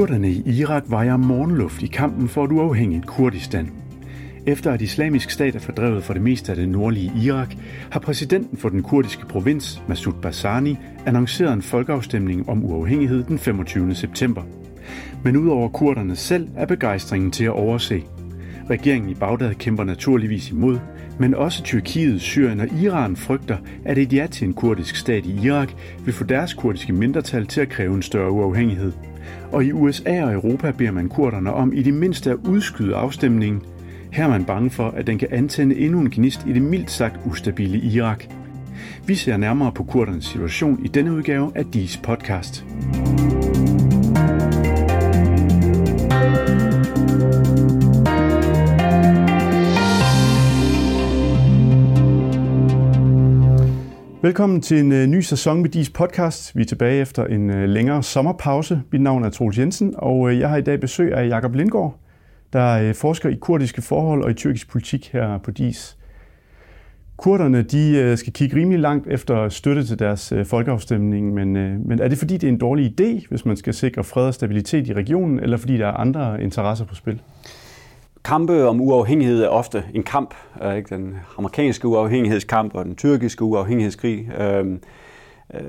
Kurderne i Irak vejer morgenluft i kampen for et uafhængigt Kurdistan. Efter at islamisk stat er fordrevet for det meste af det nordlige Irak, har præsidenten for den kurdiske provins, Masud Barzani, annonceret en folkeafstemning om uafhængighed den 25. september. Men udover kurderne selv er begejstringen til at overse. Regeringen i Bagdad kæmper naturligvis imod, men også Tyrkiet, Syrien og Iran frygter, at et ja til en kurdisk stat i Irak vil få deres kurdiske mindretal til at kræve en større uafhængighed. Og i USA og Europa beder man kurderne om i det mindste at udskyde afstemningen. Her er man bange for, at den kan antænde endnu en gnist i det mildt sagt ustabile Irak. Vi ser nærmere på kurdernes situation i denne udgave af DIS podcast. Velkommen til en øh, ny sæson med DIS podcast. Vi er tilbage efter en øh, længere sommerpause. Mit navn er Troels Jensen, og øh, jeg har i dag besøg af Jakob Lindgaard, der forsker i kurdiske forhold og i tyrkisk politik her på DIS. Kurderne de, skal kigge rimelig langt efter støtte til deres folkeafstemning, men, men er det fordi, det er en dårlig idé, hvis man skal sikre fred og stabilitet i regionen, eller fordi der er andre interesser på spil? Kampe om uafhængighed er ofte en kamp. Øh, ikke? Den amerikanske uafhængighedskamp og den tyrkiske uafhængighedskrig. Øh, øh,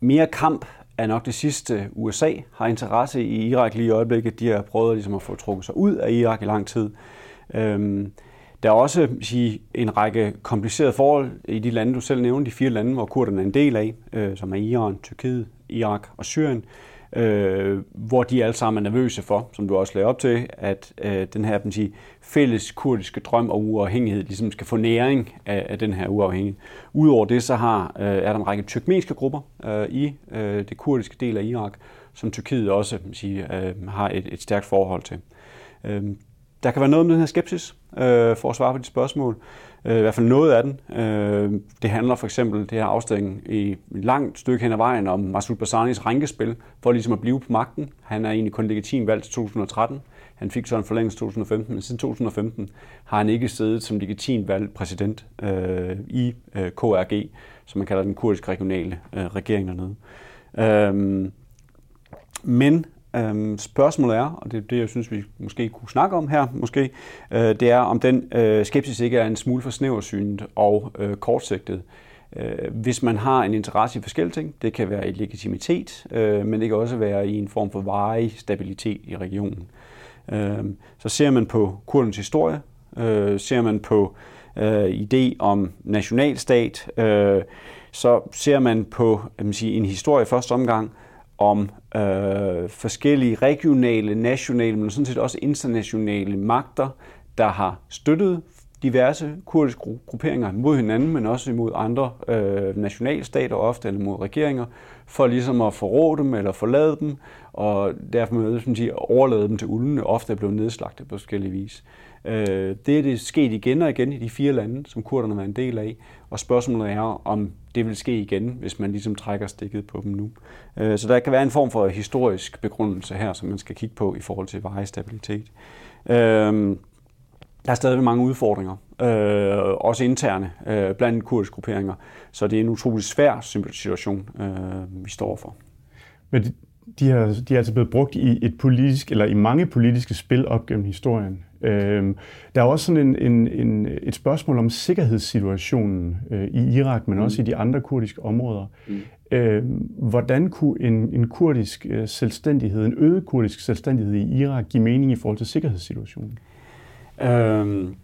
mere kamp er nok det sidste. USA har interesse i Irak lige i øjeblikket. De har prøvet ligesom at få trukket sig ud af Irak i lang tid. Øh, der er også sige, en række komplicerede forhold i de lande, du selv nævnte, de fire lande, hvor kurderne er en del af, øh, som er Iran, Tyrkiet, Irak og Syrien øh, øh, hvor de alle sammen er nervøse for, som du også lagde op til, at øh, den her man siger, fælles kurdiske drøm og uafhængighed ligesom skal få næring af, af den her uafhængighed. Udover det, så har, øh, er der en række tyrkmenske grupper øh, i øh, det kurdiske del af Irak, som Tyrkiet også man sige, øh, har et, et stærkt forhold til. Øh, der kan være noget om den her skepsis, øh, for at svare på de spørgsmål. Øh, I hvert fald noget af den. Øh, det handler for eksempel det her afstilling i et langt stykke hen ad vejen om Masoud Barzanis rænkespil for ligesom at blive på magten. Han er egentlig kun legitim valgt til 2013. Han fik så en forlængelse 2015, men siden 2015 har han ikke siddet som legitim valgt præsident øh, i øh, KRG, som man kalder den kurdiske regionale øh, regering dernede. Øh, men Øhm, spørgsmålet er, og det er det, jeg synes, vi måske kunne snakke om her, måske, øh, det er, om den øh, skepsis ikke er en smule for snæversynet og øh, kortsigtet. Øh, hvis man har en interesse i forskellige ting, det kan være i legitimitet, øh, men det kan også være i en form for varig stabilitet i regionen. Øh, så ser man på kurdernes historie, øh, ser man på øh, idé om nationalstat, øh, så ser man på jeg vil sige, en historie i første omgang, om øh, forskellige regionale, nationale, men sådan set også internationale magter, der har støttet diverse kurdiske grupperinger mod hinanden, men også imod andre øh, nationalstater ofte, eller mod regeringer, for ligesom at forråde dem eller forlade dem, og derfor med at sige, overlade dem til uldene, ofte er blevet nedslagtet på forskellige vis. Øh, det er det sket igen og igen i de fire lande, som kurderne var en del af, og spørgsmålet er, om det vil ske igen, hvis man ligesom trækker stikket på dem nu. Øh, så der kan være en form for historisk begrundelse her, som man skal kigge på i forhold til varig stabilitet. Øh, der er stadig mange udfordringer, øh, også interne øh, blandt kurdiske grupperinger, så det er en utrolig svær situation, øh, vi står for. Men de, de, har, de er altså blevet brugt i et politisk, eller i mange politiske spil op gennem historien. Øh, der er også sådan en, en, en, et spørgsmål om sikkerhedssituationen øh, i Irak, men mm. også i de andre kurdiske områder. Mm. Øh, hvordan kunne en, en kurdisk øh, selvstændighed, en øget kurdisk selvstændighed i Irak give mening i forhold til sikkerhedssituationen? Øhm,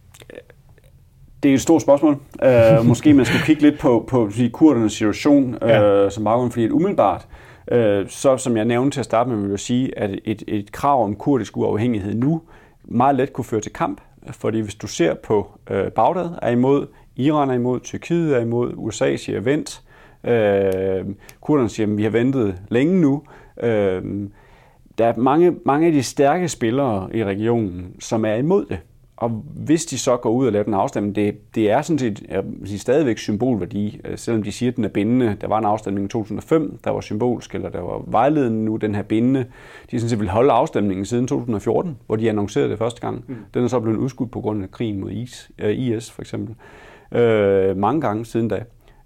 det er et stort spørgsmål. Uh, måske man skulle kigge lidt på, på kurdernes situation ja. uh, som baggrund, fordi et umiddelbart, uh, så som jeg nævnte til at starte med, vil jeg sige, at et, et krav om kurdisk uafhængighed nu meget let kunne føre til kamp, fordi hvis du ser på øh, Bagdad er imod, Iran er imod, Tyrkiet er imod, USA siger vent, øh, kurderne siger, at vi har ventet længe nu, Øh, der er mange, mange af de stærke spillere i regionen, som er imod det. Og hvis de så går ud og laver den afstemning, det, det er sådan set jeg sige, stadigvæk symbolværdi, øh, selvom de siger, at den er bindende. Der var en afstemning i 2005, der var symbolsk, eller der var vejledende nu, den her bindende. De sådan set vil holde afstemningen siden 2014, hvor de annoncerede det første gang. Mm. Den er så blevet udskudt på grund af krigen mod IS, øh, IS for eksempel. Øh, mange gange siden da.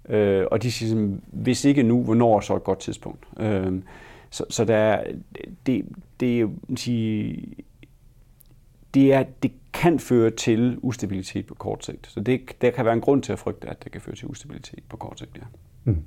Øh, og de siger, hvis ikke nu, hvornår er så et godt tidspunkt? Øh, Så, så der, det, det, det, det, er, det kan føre til ustabilitet på kort sigt. Så det, der kan være en grund til at frygte, at det kan føre til ustabilitet på kort sigt, ja. Mm.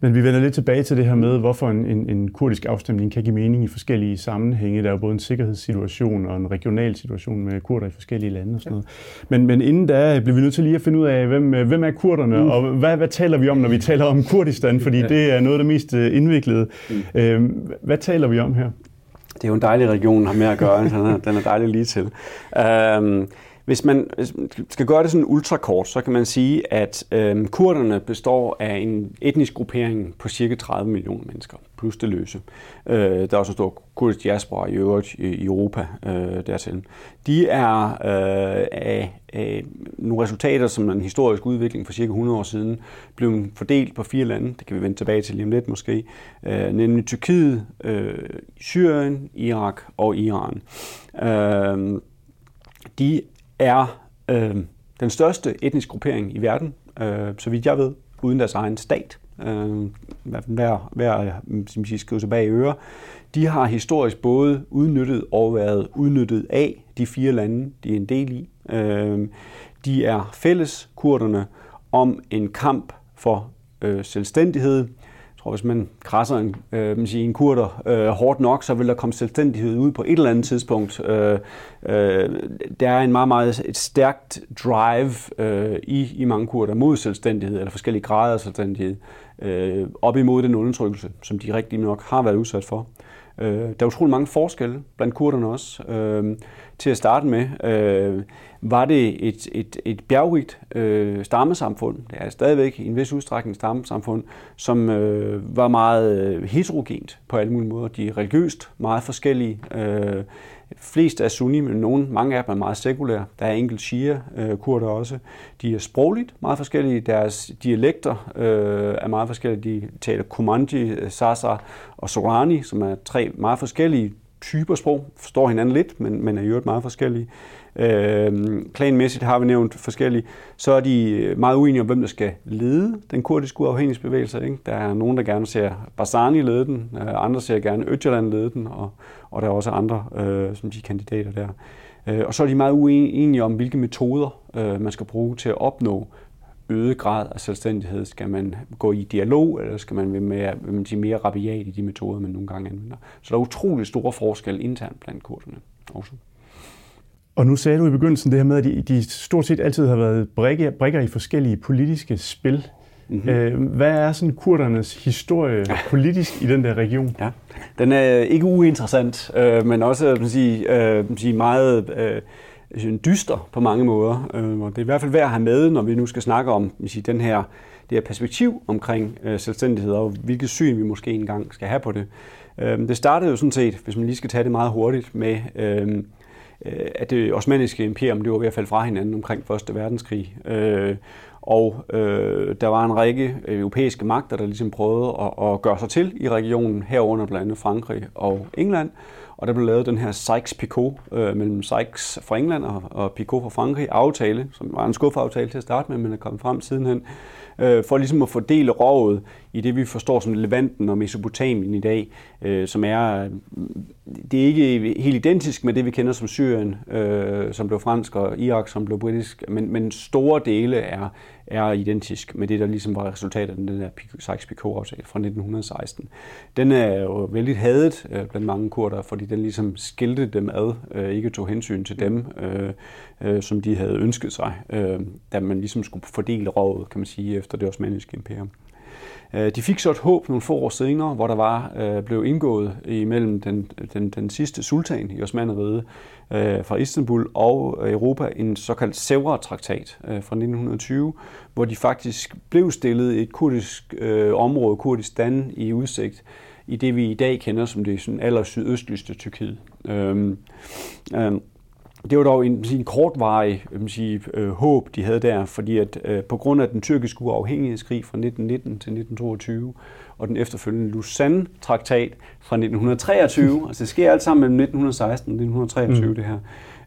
Men vi vender lidt tilbage til det her med, hvorfor en, en, en kurdisk afstemning kan give mening i forskellige sammenhænge. Der er jo både en sikkerhedssituation og en regional situation med kurder i forskellige lande og sådan noget. Men, men inden da bliver vi nødt til lige at finde ud af, hvem, hvem er kurderne, mm. og hvad, hvad taler vi om, når vi taler om Kurdistan? Fordi det er noget af det mest øh, indviklede. Mm. Øhm, hvad taler vi om her? Det er jo en dejlig region, har med at gøre. Den er, den er dejlig lige til. Øhm, hvis man skal gøre det sådan ultrakort, så kan man sige, at øh, kurderne består af en etnisk gruppering på cirka 30 millioner mennesker, plus det løse. Øh, der er også en stor kurdisk diaspora i øvrigt i Europa øh, dertil. De er øh, af, af nogle resultater, som en historisk udvikling for cirka 100 år siden, blev fordelt på fire lande, det kan vi vende tilbage til lige om lidt måske, øh, nemlig Tyrkiet, øh, Syrien, Irak og Iran. Øh, de er øh, den største etnisk gruppering i verden, øh, så vidt jeg ved, uden deres egen stat. Øh, hver, hver som siger, skrive sig bag ører. De har historisk både udnyttet og været udnyttet af de fire lande, de er en del i. Øh, de er fælles, kurderne, om en kamp for øh, selvstændighed, tror, hvis man krasser en, øh, man siger, en kurder øh, hårdt nok, så vil der komme selvstændighed ud på et eller andet tidspunkt. Øh, øh, der er en meget, meget et stærkt drive øh, i, i mange kurder mod selvstændighed, eller forskellige grader af selvstændighed, øh, op imod den undertrykkelse, som de rigtig nok har været udsat for. Øh, Øh, der er utrolig mange forskelle blandt kurderne også. Øh, til at starte med øh, var det et, et, et bjergrigt øh, stammesamfund. Det er stadigvæk i en vis udstrækning stammesamfund, som øh, var meget øh, heterogent på alle mulige måder. De er religiøst meget forskellige. Øh, flest er sunni, men nogen, mange af dem er meget sekulære. Der er enkelt shia-kurder øh, også. De er sprogligt meget forskellige. Deres dialekter øh, er meget forskellige. De taler Kumanji, øh, Sasa og Sorani, som er tre meget forskellige typer sprog, forstår hinanden lidt, men, men er i øvrigt meget forskellige. Øh, klanmæssigt har vi nævnt forskellige. Så er de øh, meget uenige om, hvem der skal lede den kurdiske uafhængighedsbevægelse. Ikke? Der er nogen, der gerne ser Barzani lede den, andre ser gerne Öcalan lede den, og, og der er også andre øh, som de kandidater der. Øh, og så er de meget uenige om, hvilke metoder øh, man skal bruge til at opnå øget grad af selvstændighed? Skal man gå i dialog, eller skal man være mere, vil man sige, mere rabiat i de metoder, man nogle gange anvender? Så der er utrolig store forskelle internt blandt kurserne også. Og nu sagde du i begyndelsen det her med, at de, de stort set altid har været brikker, brikker i forskellige politiske spil. Mm-hmm. Hvad er sådan kurdernes historie politisk i den der region? Ja, den er ikke uinteressant, øh, men også man sige, øh, sige meget dyster på mange måder. Øh, og det er i hvert fald værd at have med, når vi nu skal snakke om sige, den her, det her perspektiv omkring øh, selvstændighed, og hvilket syn vi måske engang skal have på det. Øh, det startede jo sådan set, hvis man lige skal tage det meget hurtigt, med at det osmaniske imperium det var ved at falde fra hinanden omkring 1. verdenskrig. Og øh, der var en række europæiske magter, der ligesom prøvede at, at gøre sig til i regionen, herunder blandt andet Frankrig og England. Og der blev lavet den her Sykes-Picot øh, mellem Sykes fra England og, og Picot fra Frankrig aftale, som var en skuffeaftale til at starte med, men er kommet frem sidenhen, øh, for ligesom at fordele rovet i det, vi forstår som Levanten og Mesopotamien i dag, øh, som er, det er ikke helt identisk med det, vi kender som Syrien, øh, som blev fransk, og Irak, som blev britisk, men, men store dele er, er identisk med det, der ligesom var resultatet af den der Sykes-Picot-aftale fra 1916. Den er jo vældig hadet øh, blandt mange kurder, fordi den ligesom skilte dem ad, øh, ikke tog hensyn til dem, øh, øh, som de havde ønsket sig, øh, da man ligesom skulle fordele rådet, kan man sige, efter det osmaniske imperium. Øh, de fik så et håb nogle få år senere, hvor der var øh, blev indgået imellem den, den, den sidste sultan i Osmaneriet øh, fra Istanbul og Europa en såkaldt Sevra-traktat fra 1920, hvor de faktisk blev stillet et kurdisk område, Kurdistan, i udsigt i det, vi i dag kender som det sådan aller sydøstligste Tyrkiet. Øhm, øhm, det var dog en, en kortvarig sige, øh, håb, de havde der, fordi at øh, på grund af den tyrkiske uafhængighedskrig fra 1919 til 1922 og den efterfølgende Lausanne-traktat fra 1923, altså det sker alt sammen mellem 1916 og 1923 mm. det her,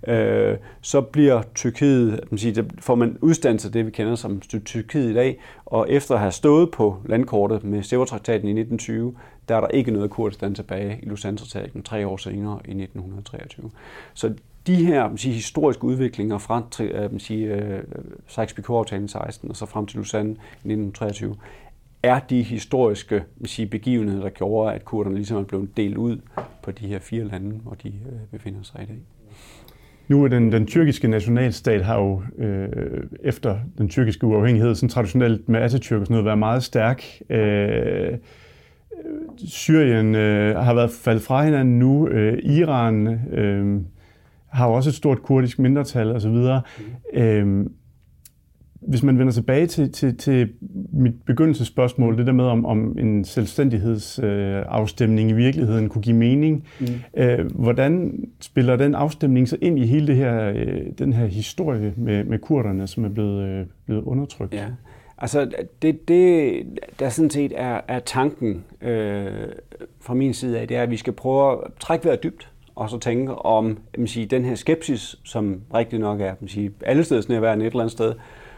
øh, så bliver Tyrkiet, man siger, får man udstand til det, vi kender som Tyrkiet i dag, og efter at have stået på landkortet med Sevres-traktaten i 1920, der er der ikke noget Kurdistan tilbage i Lausanne-traktaten tre år senere i 1923. Så de her man siger, historiske udviklinger fra øh, man siger, øh, Sykes-Picot-aftalen 16 og så frem til Lausanne i 1923, er de historiske man siger, begivenheder, der gjorde, at kurderne ligesom er blevet delt ud på de her fire lande, hvor de øh, befinder sig i dag. Nu er den, den tyrkiske nationalstat har jo øh, efter den tyrkiske uafhængighed sådan traditionelt med Atatürk og sådan noget været meget stærk. Øh, Syrien øh, har været faldet fra hinanden nu. Øh, Iran øh, har jo også et stort kurdisk mindretal osv. Mm. Øh, hvis man vender tilbage til, til, til mit begyndelsesspørgsmål, det der med, om, om en selvstændighedsafstemning øh, i virkeligheden kunne give mening, mm. øh, hvordan spiller den afstemning så ind i hele det her, øh, den her historie med, med kurderne, som er blevet, øh, blevet undertrykt? Ja. Altså, det, det der sådan set er, er tanken øh, fra min side af, det er, at vi skal prøve at trække vejret dybt, og så tænke om man sige, den her skepsis, som rigtig nok er man sige, alle steder sådan et eller andet sted,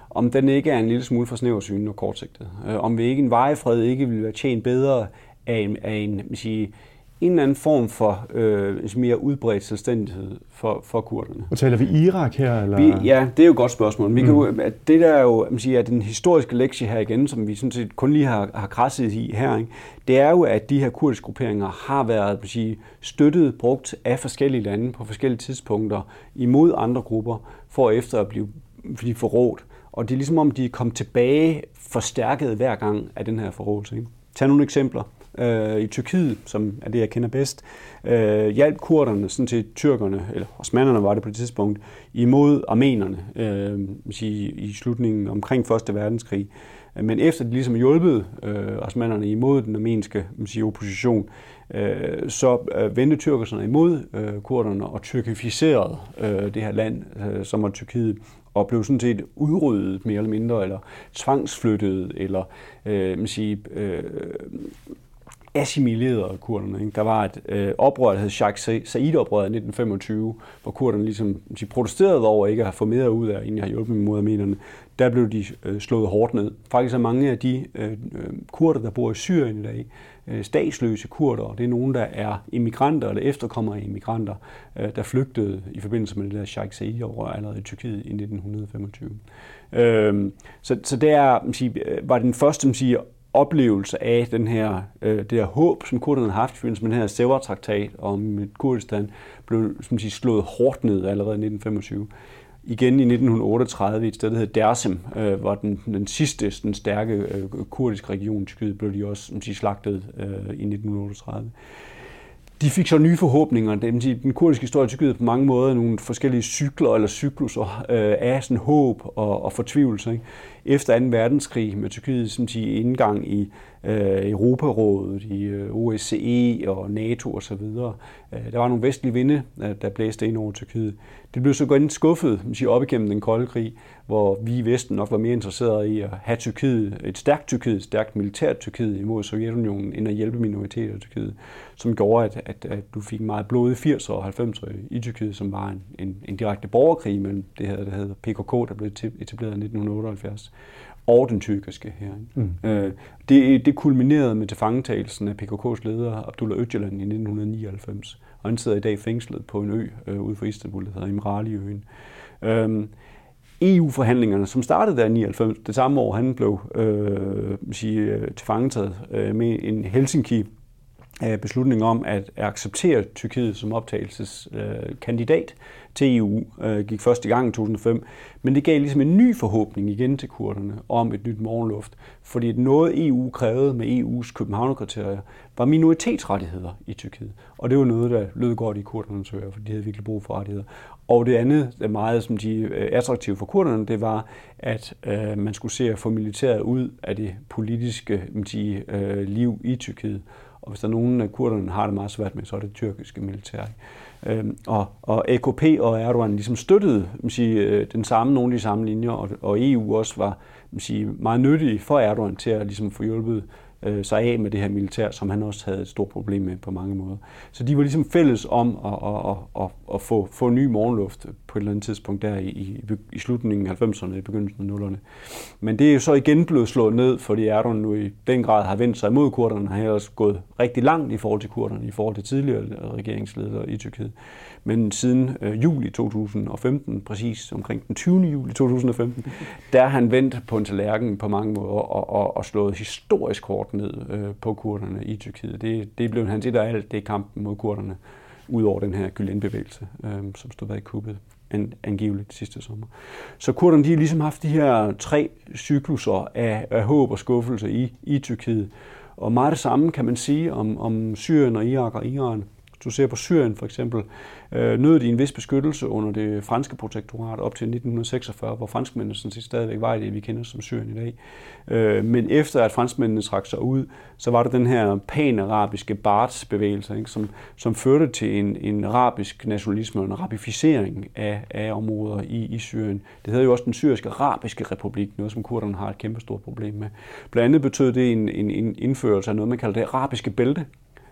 om den ikke er en lille smule for snæversynet og kortsigtet. Øh, om vi ikke en vejefred ikke vil være tjent bedre af en, af en, sige, en eller anden form for øh, mere udbredt selvstændighed for, for kurderne. Og taler vi Irak her? Eller? Vi, ja, det er jo et godt spørgsmål. Vi mm. kan det der er jo man siger, at den historiske lektie her igen, som vi sådan set kun lige har, har krasset i her, ikke? det er jo, at de her kurdiske grupperinger har været man siger, støttet, brugt af forskellige lande på forskellige tidspunkter imod andre grupper, for efter at blive, blive forrådt. Og det er ligesom om, de kommet tilbage forstærket hver gang af den her forrådelse. Ikke? Tag nogle eksempler. Øh, I Tyrkiet, som er det, jeg kender bedst, øh, hjalp kurderne, sådan til tyrkerne, eller osmanderne var det på det tidspunkt, imod armenerne øh, i, i slutningen omkring 1. verdenskrig. Men efter de ligesom hjulpet øh, osmanderne imod den armenske sige, opposition, øh, så øh, vendte tyrkerne imod øh, kurderne og tyrkificerede øh, det her land, øh, som var Tyrkiet og blev sådan set udryddet mere eller mindre, eller tvangsflyttet, eller øh, man siger, øh, assimilerede kurderne. Ikke? Der var et øh, oprør, der hed Sheikh Said-oprøret i 1925, hvor kurderne ligesom, de protesterede over ikke at have fået mere ud af, inden jeg har hjulpet mod armenerne. Der blev de øh, slået hårdt ned. Faktisk er mange af de øh, øh kurder, der bor i Syrien i dag, øh, statsløse kurder, det er nogen, der er immigranter eller efterkommere af immigranter, øh, der flygtede i forbindelse med det der Sheikh Said-oprør allerede i Tyrkiet i 1925. Øh, så, så det er, man siger, øh, var den første man siger, oplevelse af den her, øh, det her håb, som kurderne har haft i forbindelse med den her Sevres-traktat om Kurdistan, blev som siger, slået hårdt ned allerede i 1925. Igen i 1938 i et sted, der hedder Dersim, øh, var den, den sidste den stærke øh, kurdiske region i blev de også som siger, slagtet øh, i 1938 de fik så nye forhåbninger. Den kurdiske historie i Tyrkiet på mange måder nogle forskellige cykler eller cykluser øh, af sådan håb og, og fortvivlelse. Ikke? Efter 2. verdenskrig med Tyrkiet som siger, indgang i øh, Europarådet, i øh, OSCE og NATO osv. Øh, der var nogle vestlige vinde, øh, der blæste ind over Tyrkiet. Det blev så godt skuffet sige, op igennem den kolde krig, hvor vi i Vesten nok var mere interesserede i at have Tyrkiet, et stærkt Tyrkiet, et stærkt militært Tyrkiet imod Sovjetunionen, end at hjælpe minoriteter i Tyrkiet, som gjorde, at, at, at du fik meget blodige 80'er og 90'er i Tyrkiet, som var en, en, en direkte borgerkrig mellem det her, der hedder PKK, der blev etableret i 1978, og den tyrkiske her. Mm. Øh, det, det kulminerede med tilfangetagelsen af PKK's leder Abdullah Öcalan i 1999, og han sidder i dag fængslet på en ø øh, ude for Istanbul, der hedder Imrali-øen. Øh, EU-forhandlingerne, som startede der i 99, det samme år, han blev øh, sige, øh, tilfangetaget øh, med en Helsinki beslutning om at acceptere Tyrkiet som optagelseskandidat til EU, øh, gik først i gang i 2005, men det gav ligesom en ny forhåbning igen til kurderne om et nyt morgenluft, fordi noget EU krævede med EU's Københavnerkriterier var minoritetsrettigheder i Tyrkiet, og det var noget, der lød godt i kurdernes ører, for de havde virkelig brug for rettigheder. Og det andet, der meget som de øh, attraktive for kurderne, det var, at øh, man skulle se at få militæret ud af det politiske de, øh, liv i Tyrkiet. Og hvis der er nogen af kurderne har det meget svært med, så er det tyrkiske militær. Øhm, og, og AKP og Erdogan ligesom støttede sige, øh, den samme, nogle af de samme linjer, og, og EU også var sige, meget nyttige for Erdogan til at ligesom få hjulpet øh, sig af med det her militær, som han også havde et stort problem med på mange måder. Så de var ligesom fælles om at, at, at, at, at få, få ny morgenluft på et eller andet tidspunkt der i, i slutningen af 90'erne, i begyndelsen af 0'erne. Men det er jo så igen blevet slået ned, fordi Erdogan nu i den grad har vendt sig imod kurderne, har ellers gået rigtig langt i forhold til kurderne, i forhold til tidligere regeringsledere i Tyrkiet. Men siden øh, juli 2015, præcis omkring den 20. juli 2015, der har han vendt på en tallerken på mange måder og, og, og slået historisk hårdt ned øh, på kurderne i Tyrkiet. Det, det blev hans et af alt, det er kampen mod kurderne, ud over den her Gülen-bevægelse, øh, som stod bag kuppet angiveligt sidste sommer. Så kurderne de har ligesom haft de her tre cykluser af, af håb og skuffelse i, i Tyrkiet. Og meget det samme kan man sige om, om Syrien og Irak og Iran. Hvis du ser på Syrien for eksempel, øh, nød de en vis beskyttelse under det franske protektorat op til 1946, hvor franskmændene sådan set stadigvæk var i det, vi kender som Syrien i dag. Øh, men efter at franskmændene trak sig ud, så var der den her pan-arabiske Baath-bevægelse, ikke, som, som førte til en, en arabisk nationalisme og en arabificering af, af områder i, i Syrien. Det hedder jo også den syriske arabiske republik, noget som kurderne har et kæmpe stort problem med. Blandt andet betød det en, en, en indførelse af noget, man kalder det arabiske bælte,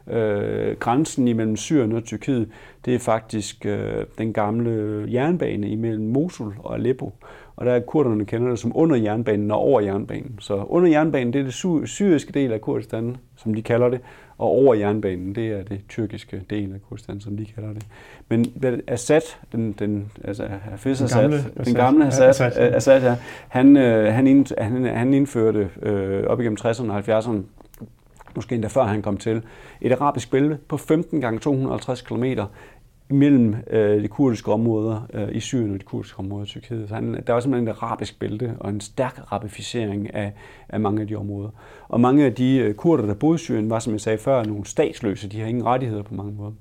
Øh, grænsen imellem Syrien og Tyrkiet, det er faktisk øh, den gamle jernbane imellem Mosul og Aleppo. Og der er kurderne kender det som under jernbanen og over jernbanen. Så under jernbanen, det er det syriske del af Kurdistan, som de kalder det, og over jernbanen, det er det tyrkiske del af Kurdistan, som de kalder det. Men Assad, den, den, altså Hafiz Assad, den gamle, den gamle Assad, Assad, Assad ja, han, øh, han, ind, han, han indførte øh, op igennem 60'erne og 70'erne måske endda før han kom til, et arabisk bælte på 15 gange 250 km mellem øh, de kurdiske områder øh, i Syrien og de kurdiske områder i Tyrkiet. Så han, der var simpelthen et arabisk bælte og en stærk arabificering af, af mange af de områder. Og mange af de øh, kurder, der boede i Syrien, var, som jeg sagde før, nogle statsløse. De har ingen rettigheder på mange måder.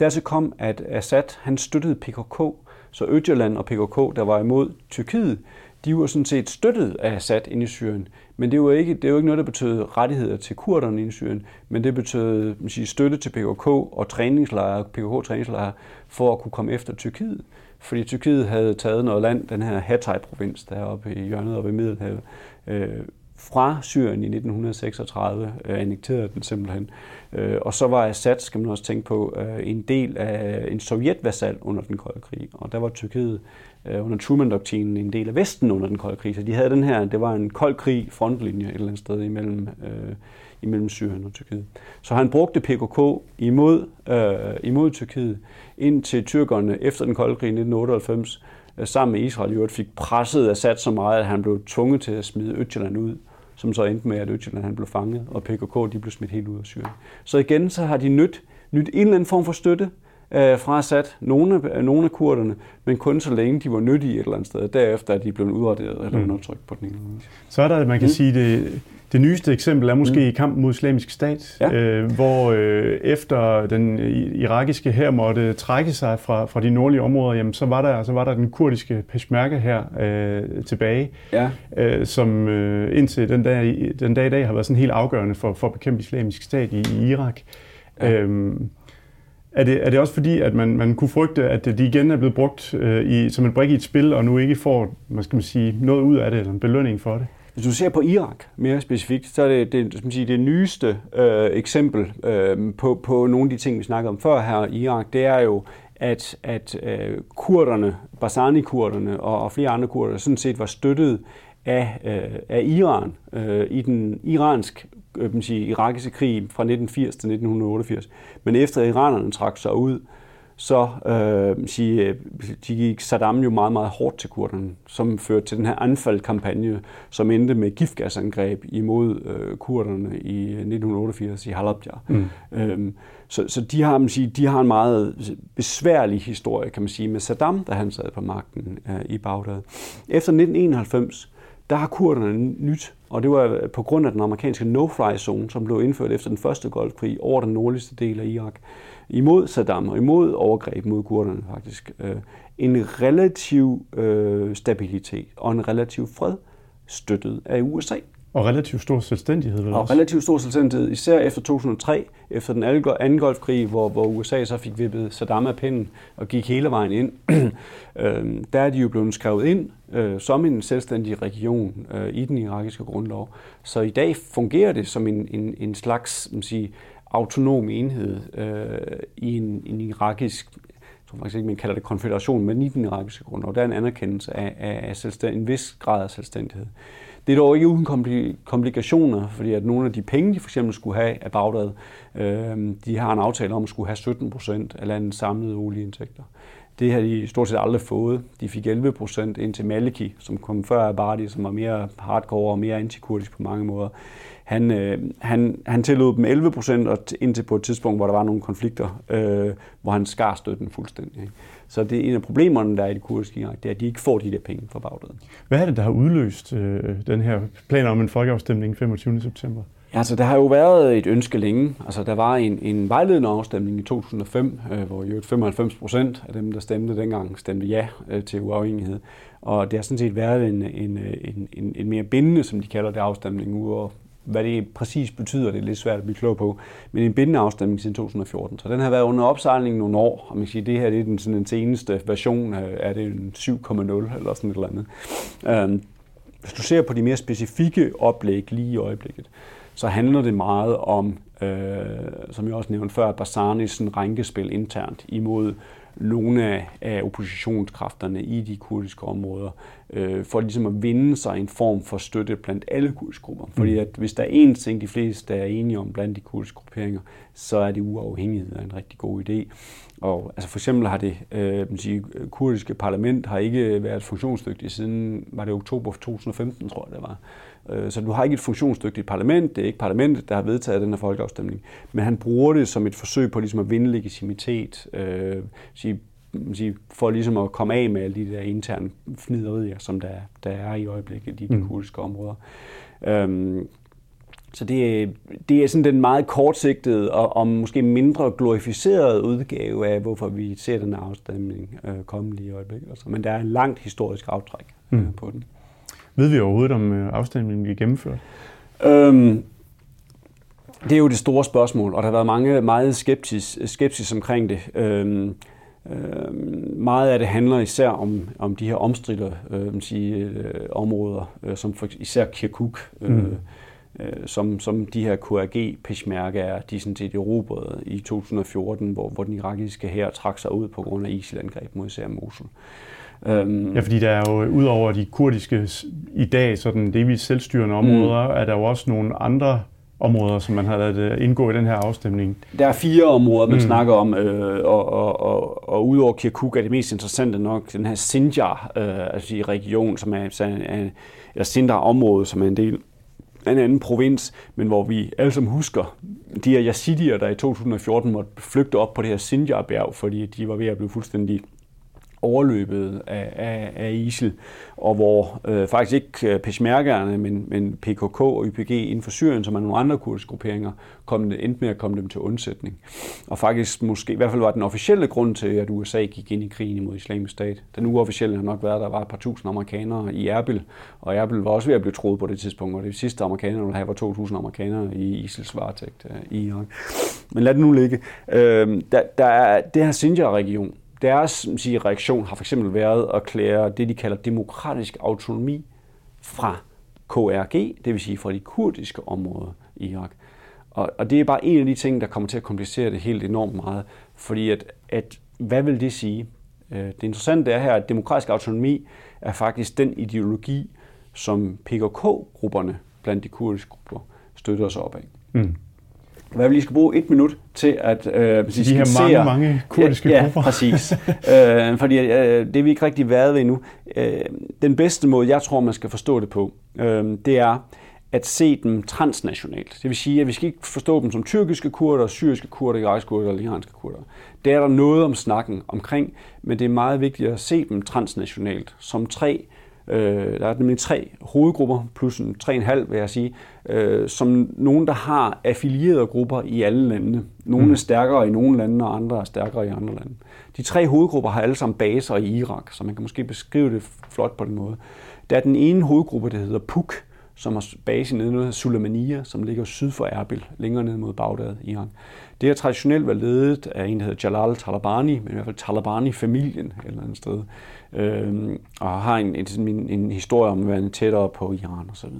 Dertil kom, at Assad han støttede PKK, så Østjylland og PKK, der var imod Tyrkiet, de var sådan set støttet af Assad inde i Syrien. Men det var ikke, det var ikke noget, der betød rettigheder til kurderne i Syrien, men det betød man siger, støtte til PKK og træningslejre, PKK-træningslejre for at kunne komme efter Tyrkiet. Fordi Tyrkiet havde taget noget land, den her Hatay-provins deroppe i hjørnet oppe i Middelhavet, øh, fra Syrien i 1936, øh, annekterede den simpelthen. Øh, og så var Assad, skal man også tænke på, øh, en del af en sovjetvasal under den kolde krig. Og der var Tyrkiet øh, under Truman-doktrinen en del af Vesten under den kolde krig. Så de havde den her, det var en kold krig frontlinje et eller andet sted imellem, øh, imellem Syrien og Tyrkiet. Så han brugte PKK imod, øh, imod Tyrkiet, indtil tyrkerne efter den kolde krig i 1998 øh, sammen med Israel jo fik presset Assad så meget, at han blev tvunget til at smide Østjylland ud som så endte med, at Østjylland han blev fanget, og PKK de blev smidt helt ud af Syrien. Så igen, så har de nyt, nyt en eller anden form for støtte, øh, fra Assad, nogle, af, nogle af kurderne, men kun så længe de var nyttige et eller andet sted. Derefter er de blevet udraderet eller mm. undertrykt på den ene måde. Så er der, man kan mm. sige, det, det nyeste eksempel er måske mm. i kampen mod islamisk stat, ja. øh, hvor øh, efter den irakiske her måtte trække sig fra, fra de nordlige områder, jamen, så, var der, så var der den kurdiske peshmerga her øh, tilbage, ja. øh, som øh, indtil den dag, den dag i dag har været sådan helt afgørende for, for at bekæmpe islamisk stat i, i Irak. Ja. Øhm, er det, er det også fordi, at man, man kunne frygte, at de igen er blevet brugt øh, i, som en brik i et spil, og nu ikke får man skal man sige, noget ud af det, eller en belønning for det? Hvis du ser på Irak mere specifikt, så er det det, som sige, det nyeste øh, eksempel øh, på, på nogle af de ting, vi snakkede om før her i Irak, det er jo, at, at øh, kurderne, Barzani-kurderne og, og flere andre kurder sådan set var støttet af, øh, af Iran øh, i den iransk øh, man sige, irakiske krig fra 1980 til 1988. Men efter iranerne trak sig ud, så øh, sige, de gik Saddam jo meget, meget hårdt til kurderne, som førte til den her anfaldkampagne, som endte med giftgasangreb imod øh, kurderne i 1988 i Halabja. Mm. Øhm, så, så de har, man sige, de har en meget besværlig historie, kan man sige, med Saddam, da han sad på magten øh, i Bagdad. Efter 1991, der har kurderne nyt, og det var på grund af den amerikanske no-fly-zone, som blev indført efter den første golfkrig over den nordligste del af Irak, imod Saddam og imod overgreb mod kurderne faktisk, øh, en relativ øh, stabilitet og en relativ fred støttet af USA. Og relativt stor selvstændighed, vel Og relativt stor selvstændighed, især efter 2003, efter den anden golfkrig, hvor, hvor USA så fik vippet Saddam af pinden og gik hele vejen ind. øh, der er de jo blevet skrevet ind øh, som en selvstændig region øh, i den irakiske grundlov. Så i dag fungerer det som en, en, en slags man sige, autonom enhed øh, i en, en irakisk jeg tror faktisk ikke, man kalder det konfederation, men i den irakiske grundlov. Der er en anerkendelse af, af, af en vis grad af selvstændighed. Det er dog ikke uden komplikationer, fordi at nogle af de penge, de for eksempel skulle have af Bagdad, øh, de har en aftale om at skulle have 17 procent af landets samlede olieindtægter. Det har de stort set aldrig fået. De fik 11 procent ind til Maliki, som kom før Abadi, som var mere hardcore og mere antikurdisk på mange måder. Han, øh, han, han tillod dem 11 procent, og indtil på et tidspunkt, hvor der var nogle konflikter, øh, hvor han skar støtten fuldstændig. Ikke? Så det er en af problemerne, der er i det kurdiske Irak, det er, at de ikke får de der penge fra Bagdad. Hvad er det, der har udløst øh, den her plan om en folkeafstemning 25. september? Ja, altså, der har jo været et ønske længe. Altså, der var en, en vejledende afstemning i 2005, øh, hvor jo 95 procent af dem, der stemte dengang, stemte ja øh, til uafhængighed. Og det har sådan set været en, en, en, en, en mere bindende, som de kalder det, afstemning, ude hvad det præcis betyder, det er lidt svært at blive klog på, men en bindende afstemning siden 2014. Så den har været under opsejling nogle år, og man kan sige, at det her det er den, sådan den seneste version af det en 7,0 eller sådan et eller andet. Øhm, hvis du ser på de mere specifikke oplæg lige i øjeblikket, så handler det meget om, øh, som jeg også nævnte før, Basanis rænkespil internt imod nogle af, oppositionskræfterne i de kurdiske områder, øh, for ligesom at vinde sig en form for støtte blandt alle kurdiske grupper. Fordi mm. at hvis der er én ting, de fleste er enige om blandt de kurdiske grupperinger, så er det uafhængighed af en rigtig god idé. Og altså for eksempel har det øh, man sige, kurdiske parlament har ikke været funktionsdygtigt siden, var det oktober 2015, tror jeg det var. Øh, så du har ikke et funktionsdygtigt parlament, det er ikke parlamentet, der har vedtaget den her folkeafstemning, men han bruger det som et forsøg på ligesom at vinde legitimitet, øh, sige, sige, for ligesom at komme af med alle de der interne fniderier, som der, der er i øjeblikket i de mm. kurdiske områder. Øhm, så det, det er sådan den meget kortsigtede og, og måske mindre glorificerede udgave af, hvorfor vi ser den afstemning øh, komme lige i øjeblikket. Altså, men der er en langt historisk aftræk øh, mm. på den. Ved vi overhovedet, om øh, afstemningen bliver gennemført? Øhm, det er jo det store spørgsmål, og der har været mange meget skepsis, skepsis omkring det. Øhm, øhm, meget af det handler især om, om de her omstridte øh, sige, øh, områder, øh, som for, især Kirkuk, øh, mm. Øh, som, som de her KRG peshmerga er, de sådan set erobrede i 2014, hvor, hvor den irakiske her trak sig ud på grund af ISIL-angreb mod især Mosul. Øhm, ja, fordi der er jo ud over de kurdiske i dag sådan delvis selvstyrende områder, mm. er der jo også nogle andre områder, som man har lavet øh, indgå i den her afstemning. Der er fire områder, man mm. snakker om, øh, og, og, og, og udover Kirkuk er det mest interessante nok den her Sinjar øh, altså region, som er, er eller Sindar-område, som er en del en anden provins, men hvor vi alle som husker de her yazidier, der i 2014 måtte flygte op på det her Sinjar-bjerg, fordi de var ved at blive fuldstændig overløbet af, af, af ISIL, og hvor øh, faktisk ikke øh, Peshmergerne, men, men PKK og YPG inden for Syrien, som er nogle andre kurdiske grupperinger, kom, endte med at komme dem til undsætning. Og faktisk måske, i hvert fald var den officielle grund til, at USA gik ind i krigen imod islamisk stat. Den uofficielle har nok været, at der var et par tusind amerikanere i Erbil, og Erbil var også ved at blive troet på det tidspunkt, og det sidste amerikanere, ville have var 2.000 amerikanere i ISILs varetægt øh, i Irak. Men lad det nu ligge. Øh, der, der er det her Sinjar-region, deres sige, reaktion har fx været at klære det, de kalder demokratisk autonomi fra KRG, det vil sige fra de kurdiske områder i Irak. Og, og det er bare en af de ting, der kommer til at komplicere det helt enormt meget, fordi at, at hvad vil det sige? Øh, det interessante er her, at demokratisk autonomi er faktisk den ideologi, som PKK-grupperne blandt de kurdiske grupper støtter sig op af. Mm hvad vi lige skal bruge et minut til at øh, De her mange, mange kurdiske ja, grupper. Ja, præcis. øh, fordi øh, det er vi ikke rigtig været ved endnu. Øh, den bedste måde, jeg tror, man skal forstå det på, øh, det er at se dem transnationalt. Det vil sige, at vi skal ikke forstå dem som tyrkiske kurder, syriske kurder, irakiske kurder eller iranske kurder. Det er der noget om snakken omkring, men det er meget vigtigt at se dem transnationalt som tre Øh, der er nemlig tre hovedgrupper, plus en tre en halv, vil jeg sige, øh, som nogen, der har affilierede grupper i alle landene. Nogle mm. er stærkere i nogle lande, og andre er stærkere i andre lande. De tre hovedgrupper har alle sammen baser i Irak, så man kan måske beskrive det flot på den måde. Der er den ene hovedgruppe, der hedder PUK, som har base nede i Sulemania, som ligger syd for Erbil, længere ned mod Bagdad, Iran. Det har traditionelt været ledet af en, der hedder Jalal Talabani, men i hvert fald Talabani-familien et eller andet sted, øh, og har en, en, en historie om at være tættere på Iran osv.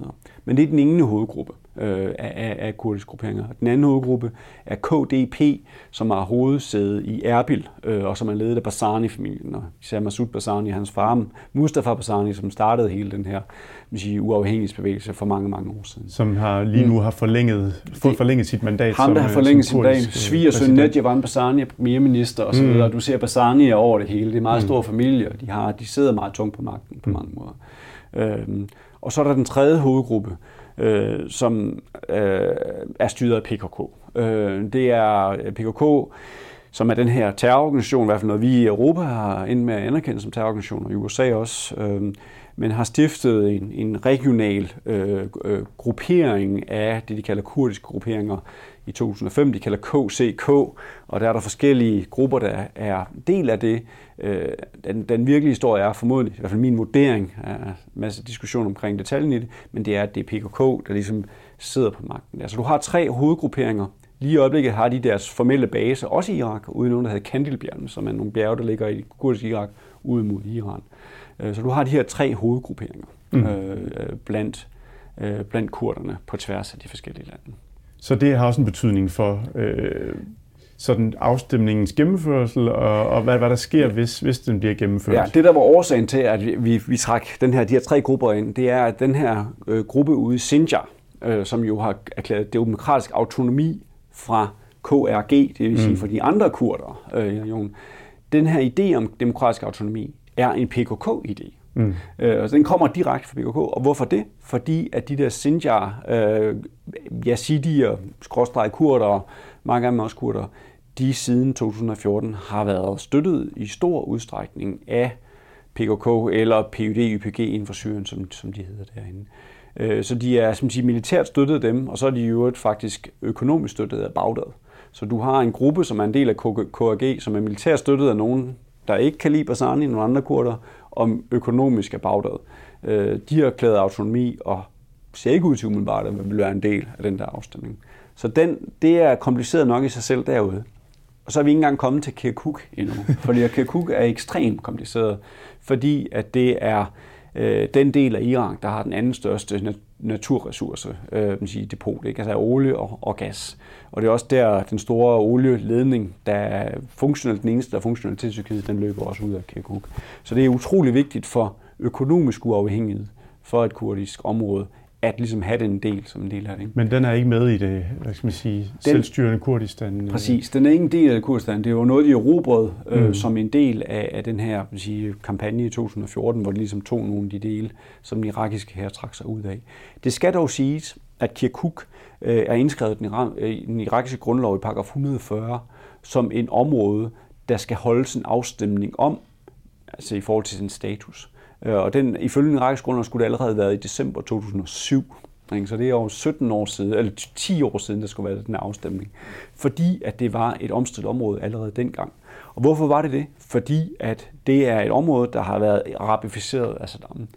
Men det er den ene hovedgruppe øh, af, af kurdiske grupperinger. Den anden hovedgruppe er KDP, som har hovedsæde i Erbil, øh, og som er ledet af Barzani-familien, og især Massoud Barzani, hans far, Mustafa Barzani, som startede hele den her sige, uafhængighedsbevægelse for mange, mange år siden. Som har lige nu har forlænget, fået forlænget sit mandat Ham, der har øh, forlænget sit mandat. Øh, Svigersøn Nedjavan Barzani er premierminister osv. Mm. Du ser Barzani over det hele. Det er meget mm. stor familie, og de, har, de sidder meget tungt på magten på mm. mange måder. Øhm, og så er der den tredje hovedgruppe, øh, som øh, er styret af PKK. Øh, det er PKK, som er den her terrororganisation, i hvert fald noget vi i Europa har ind med at anerkende som terrororganisation, og i USA også, øh, men har stiftet en, en regional øh, øh, gruppering af det, de kalder kurdiske grupperinger i 2005, de kalder KCK, og der er der forskellige grupper, der er del af det. Øh, den, den virkelige historie er formodentlig, i hvert fald min vurdering, er en masse diskussion omkring detaljen i det, men det er, at det er PKK, der ligesom sidder på magten. Altså du har tre hovedgrupperinger. Lige i øjeblikket har de deres formelle base, også i Irak, uden nogen, der hedder Kandilbjergene, som er nogle bjerge, der ligger i kurdisk Irak, ud mod Iran. Øh, så du har de her tre hovedgrupperinger mm. øh, blandt, øh, blandt kurderne på tværs af de forskellige lande. Så det har også en betydning for øh, sådan afstemningens gennemførsel, og, og hvad, hvad der sker, hvis, hvis den bliver gennemført. Ja, det der var årsagen til, at vi, vi, vi træk den her, de her tre grupper ind, det er, at den her øh, gruppe ude i Sinjar, øh, som jo har erklæret demokratisk autonomi fra KRG, det vil sige mm. for de andre kurder øh, i regionen, den her idé om demokratisk autonomi er en PKK-idé. Mm. Øh, og den kommer direkte fra PKK. Og hvorfor det? Fordi at de der Sinjar, øh, yazidier, skråstrej kurder, mange af dem også kurder, de siden 2014 har været støttet i stor udstrækning af PKK eller PUD-YPG inden for Syrien, som, som de hedder derinde. Øh, så de er som siger, militært støttet dem, og så er de jo faktisk økonomisk støttet af Bagdad. Så du har en gruppe, som er en del af KRG, som er militært støttet af nogen, der ikke kan lide Barzani, nogle andre kurder, om økonomisk er Bagdad. Øh, de har klædet autonomi og ser ikke ud til umiddelbart, at man vil være en del af den der afstemning. Så den, det er kompliceret nok i sig selv derude. Og så er vi ikke engang kommet til Kirkuk endnu, fordi Kirkuk er ekstremt kompliceret, fordi at det er øh, den del af Iran, der har den anden største naturressource, øh, man siger, depot, ikke? altså olie og, og gas. Og det er også der, den store olieledning, der er funktionelt, den eneste, der er funktionelt til Tyrkiet, den løber også ud af Kirkuk. Så det er utrolig vigtigt for økonomisk uafhængighed for et kurdisk område, at ligesom have den del som en del af det. Ikke? Men den er ikke med i det, hvad skal man sige, den, selvstyrende Kurdistan? Øh. Præcis, den er ikke en del af Kurdistan. Det er jo noget, de erobrede øh, mm. som en del af, af den her man sige, kampagne i 2014, hvor de ligesom tog nogle af de dele, som den irakiske her trak sig ud af. Det skal dog siges, at Kirkuk øh, er indskrevet i den irakiske grundlov i paragraf 140 som en område, der skal holdes en afstemning om, altså i forhold til sin status. Øh, og den, ifølge den række skulle det allerede have været i december 2007. Så det er over 17 år siden, eller 10 år siden, der skulle være den her afstemning. Fordi at det var et omstridt område allerede dengang. Og hvorfor var det det? Fordi at det er et område, der har været arabificeret af Saddam.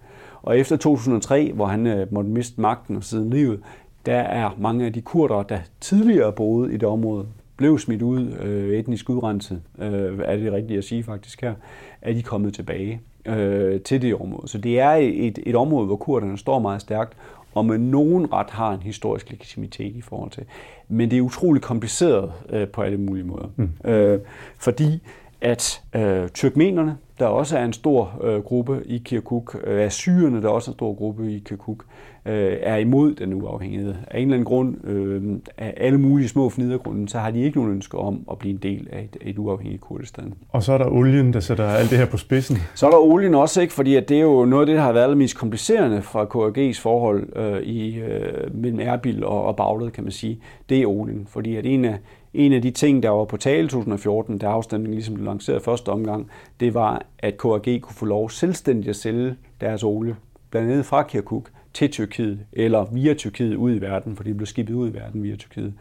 Og efter 2003, hvor han øh, måtte miste magten og siden livet, der er mange af de kurder, der tidligere boede i det område, blev smidt ud, øh, etnisk udrenset, øh, er det rigtigt at sige faktisk her, er de kommet tilbage øh, til det område. Så det er et, et område, hvor kurderne står meget stærkt, og med nogen ret har en historisk legitimitet i forhold til. Men det er utroligt kompliceret øh, på alle mulige måder. Mm. Øh, fordi at øh, tyrkmenerne, der også er en stor øh, gruppe i Kirkuk, øh, assyrerne, der også er en stor gruppe i Kirkuk, øh, er imod den uafhængighed. Af en eller anden grund, øh, af alle mulige små fnidergrunden, så har de ikke nogen ønsker om at blive en del af et, et uafhængigt Kurdistan. Og så er der olien, der sætter alt det her på spidsen. Så er der olien også, ikke? fordi at det er jo noget af det, der har været mest komplicerende fra KRG's forhold øh, i, øh, mellem Erbil og, og Bagdad, kan man sige. Det er olien, fordi at en af, en af de ting, der var på tale 2014, da afstemningen ligesom blev lanceret første omgang, det var, at KRG kunne få lov selvstændigt at sælge deres olie, blandt andet fra Kirkuk, til Tyrkiet, eller via Tyrkiet ud i verden, for de blev skibet ud i verden via Tyrkiet.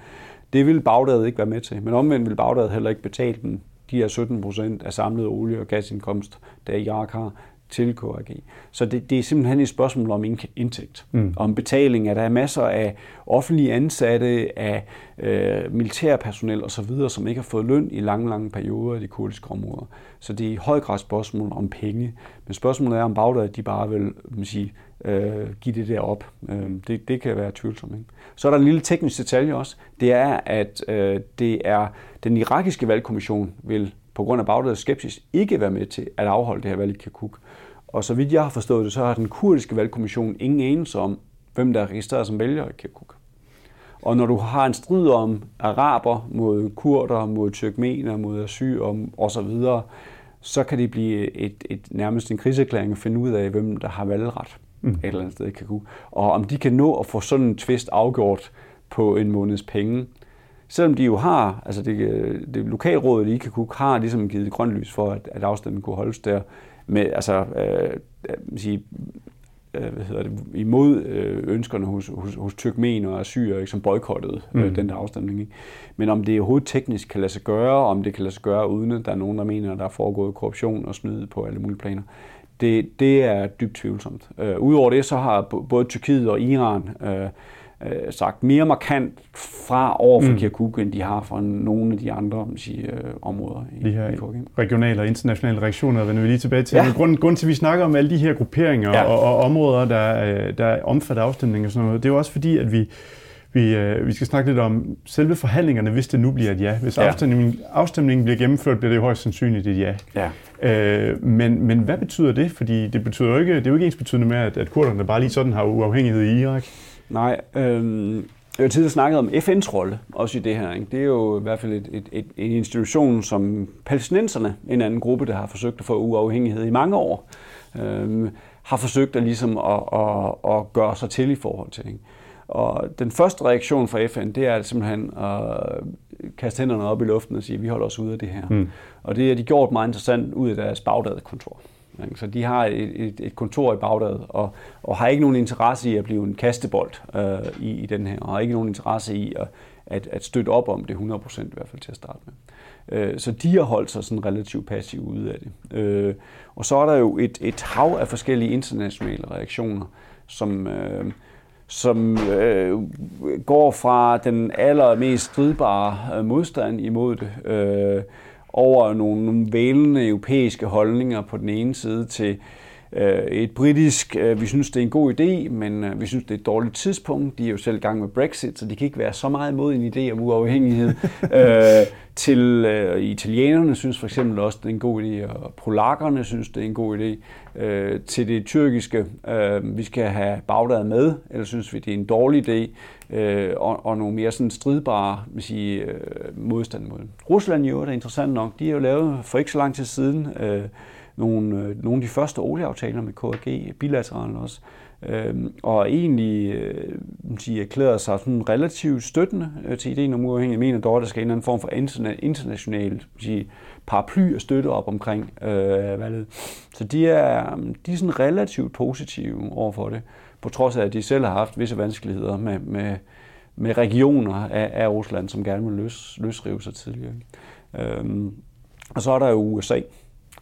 Det ville Bagdad ikke være med til, men omvendt ville Bagdad heller ikke betale dem de her 17 procent af samlet olie- og gasindkomst, der Irak har, til KRG. Så det, det er simpelthen et spørgsmål om indtægt, mm. om betaling, at der er masser af offentlige ansatte, af øh, militærpersonel osv., som ikke har fået løn i lange, lange perioder i de kurdiske områder. Så det er i høj grad et spørgsmål om penge. Men spørgsmålet er, om Bagdad de bare vil man sige, øh, give det der op. Øh, det, det kan være tvivlsomt. Ikke? Så er der en lille teknisk detalje også. Det er, at øh, det er den irakiske valgkommission vil på grund af Bagdads skepsis ikke være med til at afholde det her valg i Kirkuk. Og så vidt jeg har forstået det, så har den kurdiske valgkommission ingen anelse om, hvem der er registreret som vælger i Kirkuk. Og når du har en strid om araber mod kurder, mod tyrkmener, mod assyrer osv., så kan det blive et, et, nærmest en kriserklæring at finde ud af, hvem der har valgret mm. et eller andet sted i Kirkuk. Og om de kan nå at få sådan en tvist afgjort på en måneds penge, selvom de jo har, altså det, det lokalrådet i Kirkuk har ligesom givet grønt lys for, at, at afstemningen kunne holdes der, med, altså, øh, sige, øh, hvad hedder det, imod øh, ønskerne hos, hos, hos tyrkmener og syre, som boykottede øh, mm. den der afstemning. Ikke? Men om det overhovedet teknisk kan lade sig gøre, om det kan lade sig gøre, uden at der er nogen, der mener, at der er foregået korruption og snyd på alle mulige planer, det, det er dybt tvivlsomt. Øh, Udover det, så har både Tyrkiet og Iran øh, øh, sagt mere markant fra over for mm. Kirkuk, end de har fra nogle af de andre sige, øh, områder i, de her i regionale og internationale reaktioner vender vi lige tilbage til. Ja. Grunden, grund til, at vi snakker om alle de her grupperinger ja. og, og områder, der, der omfatter afstemning og sådan noget, det er jo også fordi, at vi vi, øh, vi skal snakke lidt om selve forhandlingerne, hvis det nu bliver et ja. Hvis ja. Afstemningen, afstemningen bliver gennemført, bliver det jo højst sandsynligt et ja. ja. Øh, men, men hvad betyder det? Fordi det betyder jo ikke, det er jo ikke ens betydende med, at, at kurderne bare lige sådan har uafhængighed i Irak. Nej, øh, jeg har tidligere snakket om FN's rolle også i det her. Ikke? Det er jo i hvert fald et, et, et, en institution, som palæstinenserne, en anden gruppe, der har forsøgt at få uafhængighed i mange år, øh, har forsøgt at, ligesom at, at, at gøre sig til i forhold til. Ikke? Og den første reaktion fra FN, det er simpelthen at kaste hænderne op i luften og sige, at vi holder os ude af det her. Mm. Og det har de gjort meget interessant ud af deres Bagdad-kontor. Så de har et, et, et kontor i Bagdad, og, og har ikke nogen interesse i at blive en kastebold øh, i, i den her, og har ikke nogen interesse i at, at, at støtte op om det 100% i hvert fald til at starte med. Øh, så de har holdt sig sådan relativt passivt ude af det. Øh, og så er der jo et, et hav af forskellige internationale reaktioner, som... Øh, som øh, går fra den allermest stridbare øh, modstand imod det, øh, over nogle, nogle vælende europæiske holdninger på den ene side til øh, et britisk, øh, vi synes det er en god idé, men øh, vi synes det er et dårligt tidspunkt. De er jo selv i gang med Brexit, så de kan ikke være så meget imod en idé om uafhængighed. øh, til øh, italienerne synes for eksempel også, det er en god idé, og polakkerne synes, det er en god idé. Øh, til det tyrkiske, øh, vi skal have Bagdad med, eller synes vi, det er en dårlig idé, øh, og, og nogle mere sådan stridbare man sige, øh, modstand mod. Rusland jo, det er interessant nok, de har jo lavet for ikke så lang tid siden øh, nogle, øh, nogle af de første olieaftaler med KRG, bilateralt også, øh, og egentlig øh, de erklærer sig sådan relativt støttende øh, til ideen om uafhængighed. Jeg mener dog, at der skal en eller anden form for international sige, paraply at støtte op omkring øh, valget. Så de er, de er sådan relativt positive over for det, på trods af, at de selv har haft visse vanskeligheder med, med, med regioner af, af Rusland, som gerne vil løs, løsrive sig tidligere. Øhm, og så er der jo USA,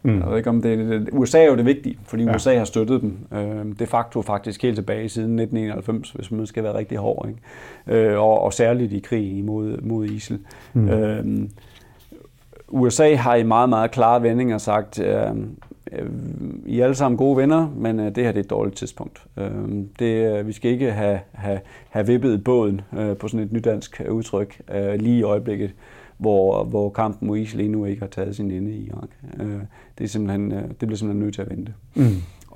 Mm. Jeg ved ikke, om det, det, USA er jo det vigtige, fordi ja. USA har støttet dem øh, de facto faktisk helt tilbage siden 1991, hvis man skal være rigtig hård. Ikke? Øh, og, og særligt i krig mod, mod ISIL. Mm. Øh, USA har i meget, meget klare vendinger sagt, øh, øh, I er alle sammen gode venner, men øh, det her det er et dårligt tidspunkt. Øh, det, øh, vi skal ikke have, have, have vippet båden øh, på sådan et nydansk øh, udtryk øh, lige i øjeblikket hvor, hvor kampen mod ISIL endnu ikke har taget sin ende i Irak. Øh, det, er simpelthen, øh, det bliver simpelthen nødt til at vente. Mm.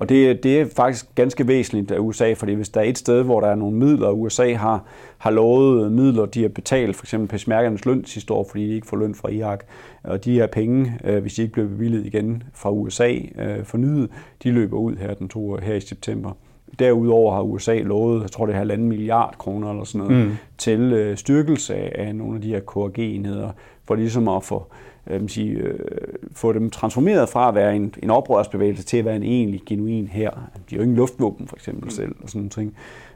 Og det, det er faktisk ganske væsentligt af USA, fordi hvis der er et sted, hvor der er nogle midler, og USA har, har lovet midler, de har betalt, for eksempel peshmergernes løn sidste år, fordi de ikke får løn fra Irak, og de her penge, øh, hvis de ikke bliver bevillet igen fra USA fornyet, de løber ud her, den to, her i september. Derudover har USA lovet, jeg tror det er halvanden milliard kroner eller sådan noget, mm. til øh, styrkelse af nogle af de her KRG-enheder, for ligesom at få, øh, sige, øh, få dem transformeret fra at være en, en oprørsbevægelse til at være en egentlig genuin her. De har jo ingen luftvåben for eksempel mm. selv og sådan noget.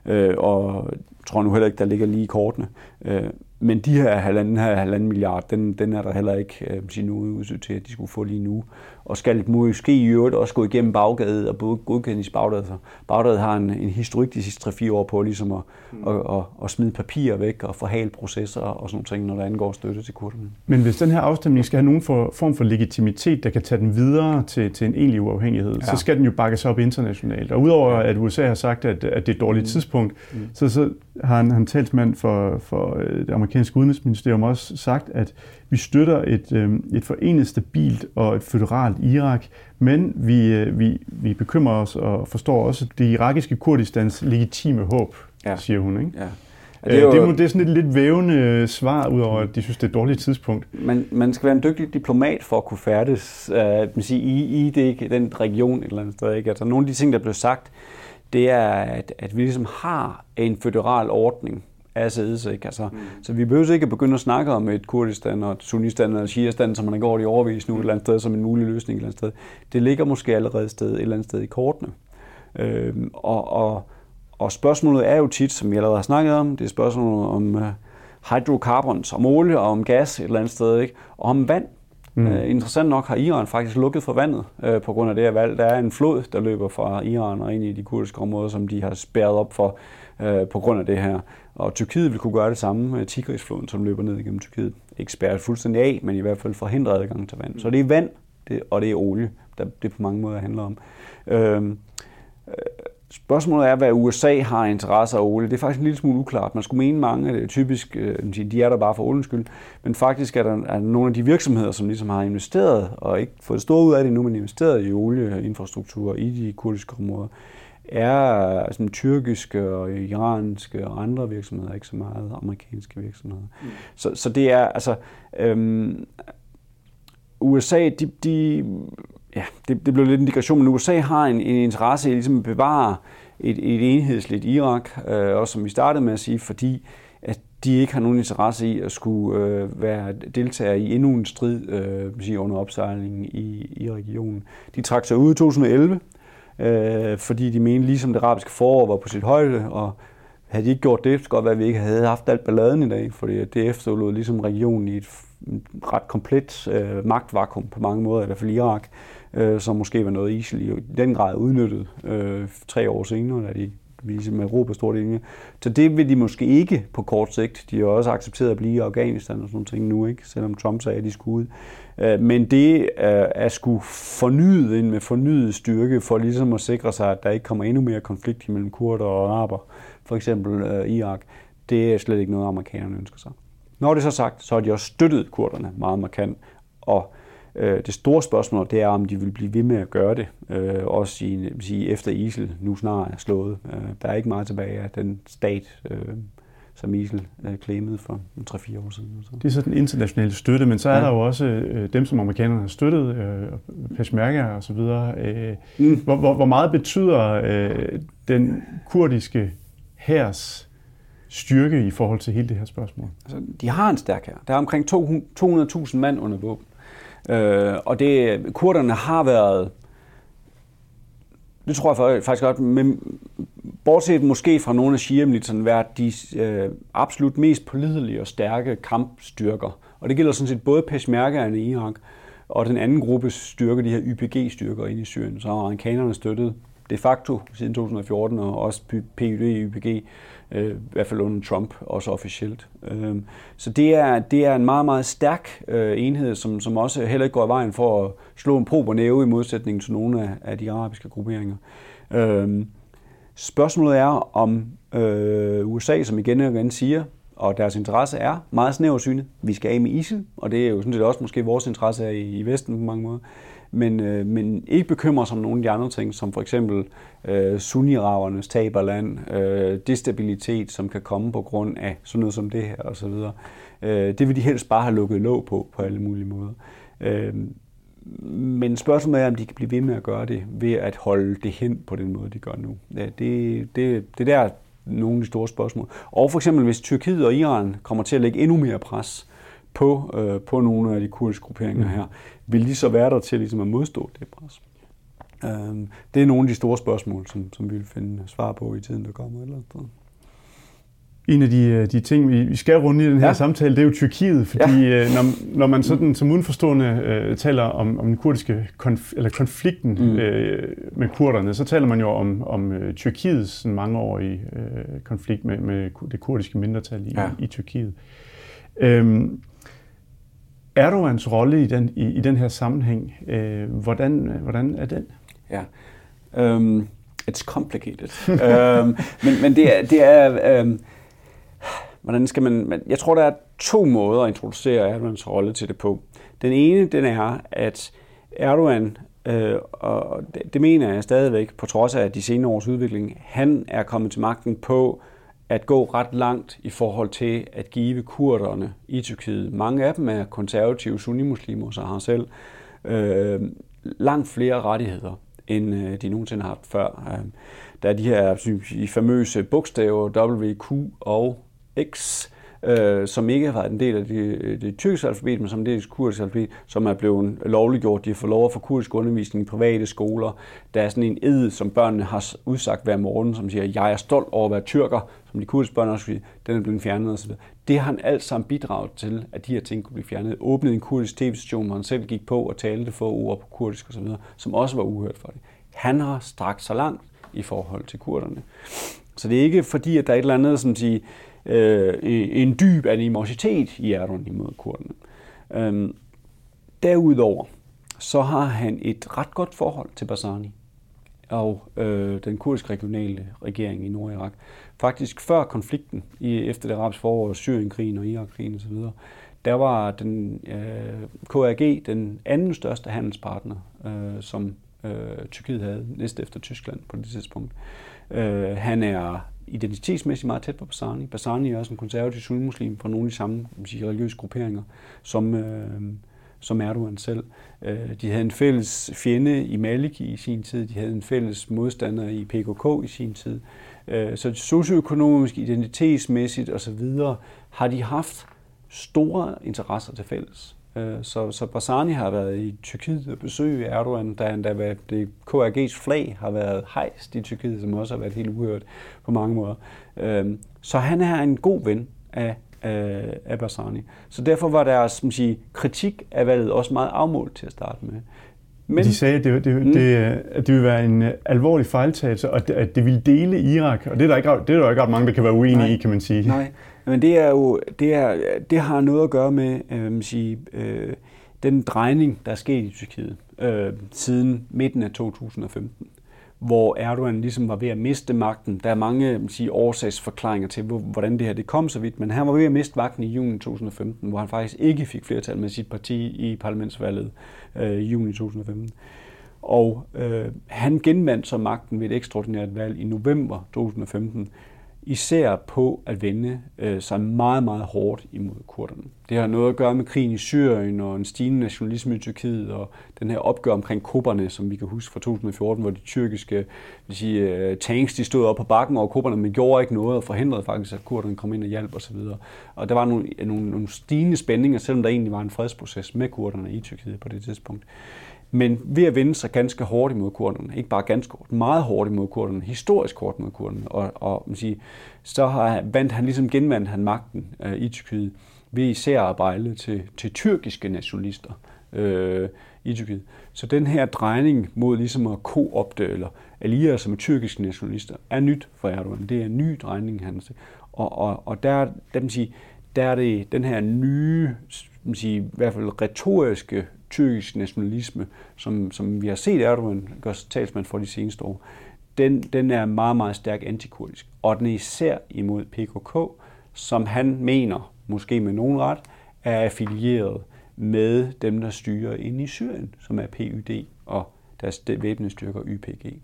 Øh, og tror nu heller ikke, der ligger lige i kortene. Øh, men de her halvanden, her halvanden milliard, den, den er der heller ikke øh, sige, noget udsigt til, at de skulle få lige nu. Og skal måske i øvrigt også gå igennem Bagdad og godkendes i Bagdad. Så Bagdad har en, en historik de sidste 3-4 år på ligesom at, mm. at, at, at smide papirer væk og forhale processer og sådan noget, når der angår støtte til kurderne. Men hvis den her afstemning skal have nogen for, form for legitimitet, der kan tage den videre til, til en egentlig uafhængighed, ja. så skal den jo bakkes op internationalt. Og udover at USA har sagt, at, at det er et dårligt mm. tidspunkt, mm. så, så har han, han talsmand for, for øh, det amerikanske udenrigsministerium også sagt, at vi støtter et, øh, et forenet, stabilt og et føderalt Irak, men vi, øh, vi, vi bekymrer os og forstår også det irakiske Kurdistans legitime håb, ja. siger hun. Ikke? Ja. Ja, det, er jo, det, er, det er sådan et lidt vævende svar, udover at de synes, det er et dårligt tidspunkt. Man, man skal være en dygtig diplomat for at kunne færdes uh, man i, i det, den region et eller andet sted. Ikke? Altså, nogle af de ting, der blev sagt, det er, at, at vi ligesom har en føderal ordning, assets. Ikke? Altså, mm. Så vi behøver ikke at begynde at snakke om et Kurdistan og et Sunnistan og Shiastan, som man har gjort i overvis nu et eller andet sted, som en mulig løsning et eller andet sted. Det ligger måske allerede et, sted, et eller andet sted i kortene. Øhm, og, og, og spørgsmålet er jo tit, som vi allerede har snakket om, det er spørgsmålet om uh, hydrocarbons, om olie og om gas et eller andet sted, ikke? og om vand. Mm. Uh, interessant nok har Iran faktisk lukket for vandet uh, på grund af det her valg. Der er en flod, der løber fra Iran og ind i de kurdiske områder, som de har spærret op for uh, på grund af det her. Og Tyrkiet vil kunne gøre det samme med Tigrisfloden, som løber ned igennem Tyrkiet. Ikke spærret fuldstændig af, men i hvert fald forhindre adgang til vand. Så det er vand, det, og det er olie, der det på mange måder handler om. Øhm, øh, Spørgsmålet er, hvad USA har interesse af olie. Det er faktisk en lille smule uklart. Man skulle mene mange, det er typisk, øh, de er der bare for oliens skyld, men faktisk er der, er der nogle af de virksomheder, som ligesom har investeret, og ikke fået det store ud af det nu, men investeret i olieinfrastruktur i de kurdiske områder, er sådan tyrkiske og iranske og andre virksomheder, ikke så meget amerikanske virksomheder. Mm. Så, så det er altså øhm, USA, de, de ja, det, det blev lidt en indikation, men USA har en, en interesse i ligesom at bevare et, et enhedsligt Irak, øh, også som vi startede med at sige, fordi at de ikke har nogen interesse i at skulle øh, være deltager i endnu en strid øh, sige, under opsejlingen i, i regionen. De trak sig ud i 2011, øh, fordi de mente, ligesom det arabiske forår var på sit højde, og havde de ikke gjort det, så godt være, at vi ikke havde haft alt balladen i dag, fordi det efterlod ligesom regionen i et ret komplet øh, magtvakuum på mange måder, i hvert fald Irak, øh, som måske var noget ISIL i den grad udnyttet øh, tre år senere, da de ligesom Europa stort linje. Så det vil de måske ikke på kort sigt. De har også accepteret at blive i Afghanistan og sådan nogle ting nu, ikke? selvom Trump sagde, at de skulle ud. Øh, men det øh, at skulle fornyet ind med fornyet styrke for ligesom at sikre sig, at der ikke kommer endnu mere konflikt mellem kurder og araber, for eksempel øh, Irak, det er slet ikke noget, amerikanerne ønsker sig. Når det så sagt, så har de også støttet kurderne meget markant, og det store spørgsmål det er, om de vil blive ved med at gøre det, også i, sige, efter ISIL nu snart er slået. der er ikke meget tilbage af den stat, som ISIL øh, klemede for 3-4 år siden. Så. Det er så den internationale støtte, men så er ja. der jo også øh, dem, som amerikanerne har støttet, øh, Peshmerga og så videre. Øh, mm. hvor, hvor, hvor meget betyder øh, den kurdiske hærs styrke i forhold til hele det her spørgsmål? Altså, de har en stærk her. Der er omkring 200.000 mand under våben. Øh, og det, kurderne har været det tror jeg faktisk godt, men bortset måske fra nogle af shia-militserne, været de øh, absolut mest pålidelige og stærke kampstyrker. Og det gælder sådan set både Peshmergaerne i Irak og den anden gruppe styrker, de her YPG-styrker inde i Syrien. Så har amerikanerne støttet de facto siden 2014, og også PYD og YPG, øh, i hvert fald under Trump, også officielt. Øh, så det er, det er en meget, meget stærk øh, enhed, som, som også heller ikke går i vejen for at slå en prober næve i modsætning til nogle af, af de arabiske grupperinger. Øh, Spørgsmålet er, om øh, USA, som igen og igen siger, og deres interesse er meget snæversynet. Vi skal af med ISIL, og det er jo sådan set også måske vores interesse her i, i Vesten på mange måder. Men, øh, men ikke bekymre sig om nogle af de andre ting, som for eksempel øh, sunniravernes tab af land, øh, destabilitet, som kan komme på grund af sådan noget som det her osv. Øh, det vil de helst bare have lukket låg på, på alle mulige måder. Øh, men spørgsmålet er, om de kan blive ved med at gøre det ved at holde det hen på den måde, de gør nu. Ja, det, det, det der nogle af de store spørgsmål. Og for eksempel, hvis Tyrkiet og Iran kommer til at lægge endnu mere pres på, øh, på nogle af de kurdiske grupperinger mm. her, vil de så være der til ligesom at modstå det pres? Øh, det er nogle af de store spørgsmål, som, som vi vil finde svar på i tiden, der kommer. Eller En af de, øh, de ting, vi, skal runde i den her ja. samtale, det er jo Tyrkiet, fordi ja. øh, når, når man sådan som udenforstående øh, taler om, om den kurdiske konf, eller konflikten mm. øh, med kurderne, så taler man jo om, om uh, Tyrkiets sådan mangeårige øh, konflikt med, med det kurdiske mindretal i, ja. i Tyrkiet. Øhm, Erdogans rolle i den, i, i den her sammenhæng, øh, hvordan, hvordan er den? Ja, um, it's complicated. um, men, men det er, det er um, hvordan skal man, jeg tror, der er to måder at introducere Erdogans rolle til det på. Den ene, den er, at Erdogan, øh, og det, det mener jeg stadigvæk, på trods af de senere års udvikling, han er kommet til magten på at gå ret langt i forhold til at give kurderne i Tyrkiet. Mange af dem er konservative sunnimuslimer, så har selv øh, langt flere rettigheder, end øh, de nogensinde har haft før. Øh, der er de her synes, de famøse bogstaver WQ og X, øh, som ikke var en del af det, øh, det tyrkiske alfabet, men som en del af det kurdiske alfabet, som er blevet lovliggjort. De får lov at få kurdisk undervisning i private skoler. Der er sådan en ed, som børnene har udsagt hver morgen, som siger, jeg er stolt over at være tyrker, som de kurdiske børn også siger, den er blevet fjernet osv. Det har han alt sammen bidraget til, at de her ting kunne blive fjernet. Åbnede en kurdisk tv-station, hvor han selv gik på og talte få ord på kurdisk osv., som også var uhørt for det. Han har strakt så langt i forhold til kurderne. Så det er ikke fordi, at der er et eller andet, som siger, øh, en dyb animositet i Erdogan imod kurderne. Øhm, derudover så har han et ret godt forhold til Barzani og øh, den kurdiske regionale regering i Nordirak. Faktisk før konflikten i, efter det arabiske forår, Syrienkrigen og Irakkrigen osv., der var den øh, KRG den anden største handelspartner, øh, som øh, Tyrkiet havde, næst efter Tyskland på det tidspunkt. Øh, han er identitetsmæssigt meget tæt på Basani. Basani er også en konservativ sunnimuslim fra nogle af de samme sige, religiøse grupperinger, som, øh, som Erdogan selv. Øh, de havde en fælles fjende i Maliki i sin tid, de havde en fælles modstander i PKK i sin tid. Øh, så socioøkonomisk, identitetsmæssigt osv. har de haft store interesser til fælles. Øh, så, så Barzani har været i Tyrkiet og besøge Erdogan, da han da det KRG's flag har været hejst i Tyrkiet, som også har været helt uhørt på mange måder. Øhm, så han er en god ven af, af Barzani. Så derfor var deres som sige, kritik af valget også meget afmålt til at starte med. Men, de sagde, at det, det, mm. det, at det ville være en alvorlig fejltagelse, og at det ville dele Irak. Og det er der ikke, det er der ikke ret mange, der kan være uenige nej, i, kan man sige. Nej, men det er jo det, er, det har noget at gøre med øh, sige, øh, den drejning, der er sket i Tyrkiet øh, siden midten af 2015 hvor Erdogan ligesom var ved at miste magten. Der er mange sige, årsagsforklaringer til, hvordan det her det kom så vidt, men han var ved at miste magten i juni 2015, hvor han faktisk ikke fik flertal med sit parti i parlamentsvalget øh, i juni 2015. Og øh, han genvandt så magten ved et ekstraordinært valg i november 2015, især på at vende øh, sig meget, meget hårdt imod kurderne. Det har noget at gøre med krigen i Syrien og en stigende nationalisme i Tyrkiet og den her opgør omkring kubberne, som vi kan huske fra 2014, hvor de tyrkiske vil sige, øh, tanks de stod op på bakken over kubberne, men gjorde ikke noget og forhindrede faktisk, at kurderne kom ind og hjalp osv. Og, der var nogle, nogle, nogle stigende spændinger, selvom der egentlig var en fredsproces med kurderne i Tyrkiet på det tidspunkt. Men ved at vende sig ganske hårdt imod kurderne, ikke bare ganske hårdt, meget hårdt imod kurderne, historisk hårdt mod kurderne, og, og man siger, så har, vandt han ligesom genvandt han magten øh, i Tyrkiet ved især at til, til tyrkiske nationalister øh, i Tyrkiet. Så den her drejning mod ligesom at koopte eller alliere sig med tyrkiske nationalister er nyt for Erdogan. Det er en ny drejning, han siger. Og, og, og der, der, man sige, der er det den her nye, man sige, i hvert fald retoriske tyrkisk nationalisme, som, som vi har set Erdogan gør talsmand for de seneste år, den, den er meget, meget stærk antikurdisk. Og den er især imod PKK, som han mener, måske med nogen ret, er affilieret med dem, der styrer inde i Syrien, som er PYD og deres væbnede styrker YPG.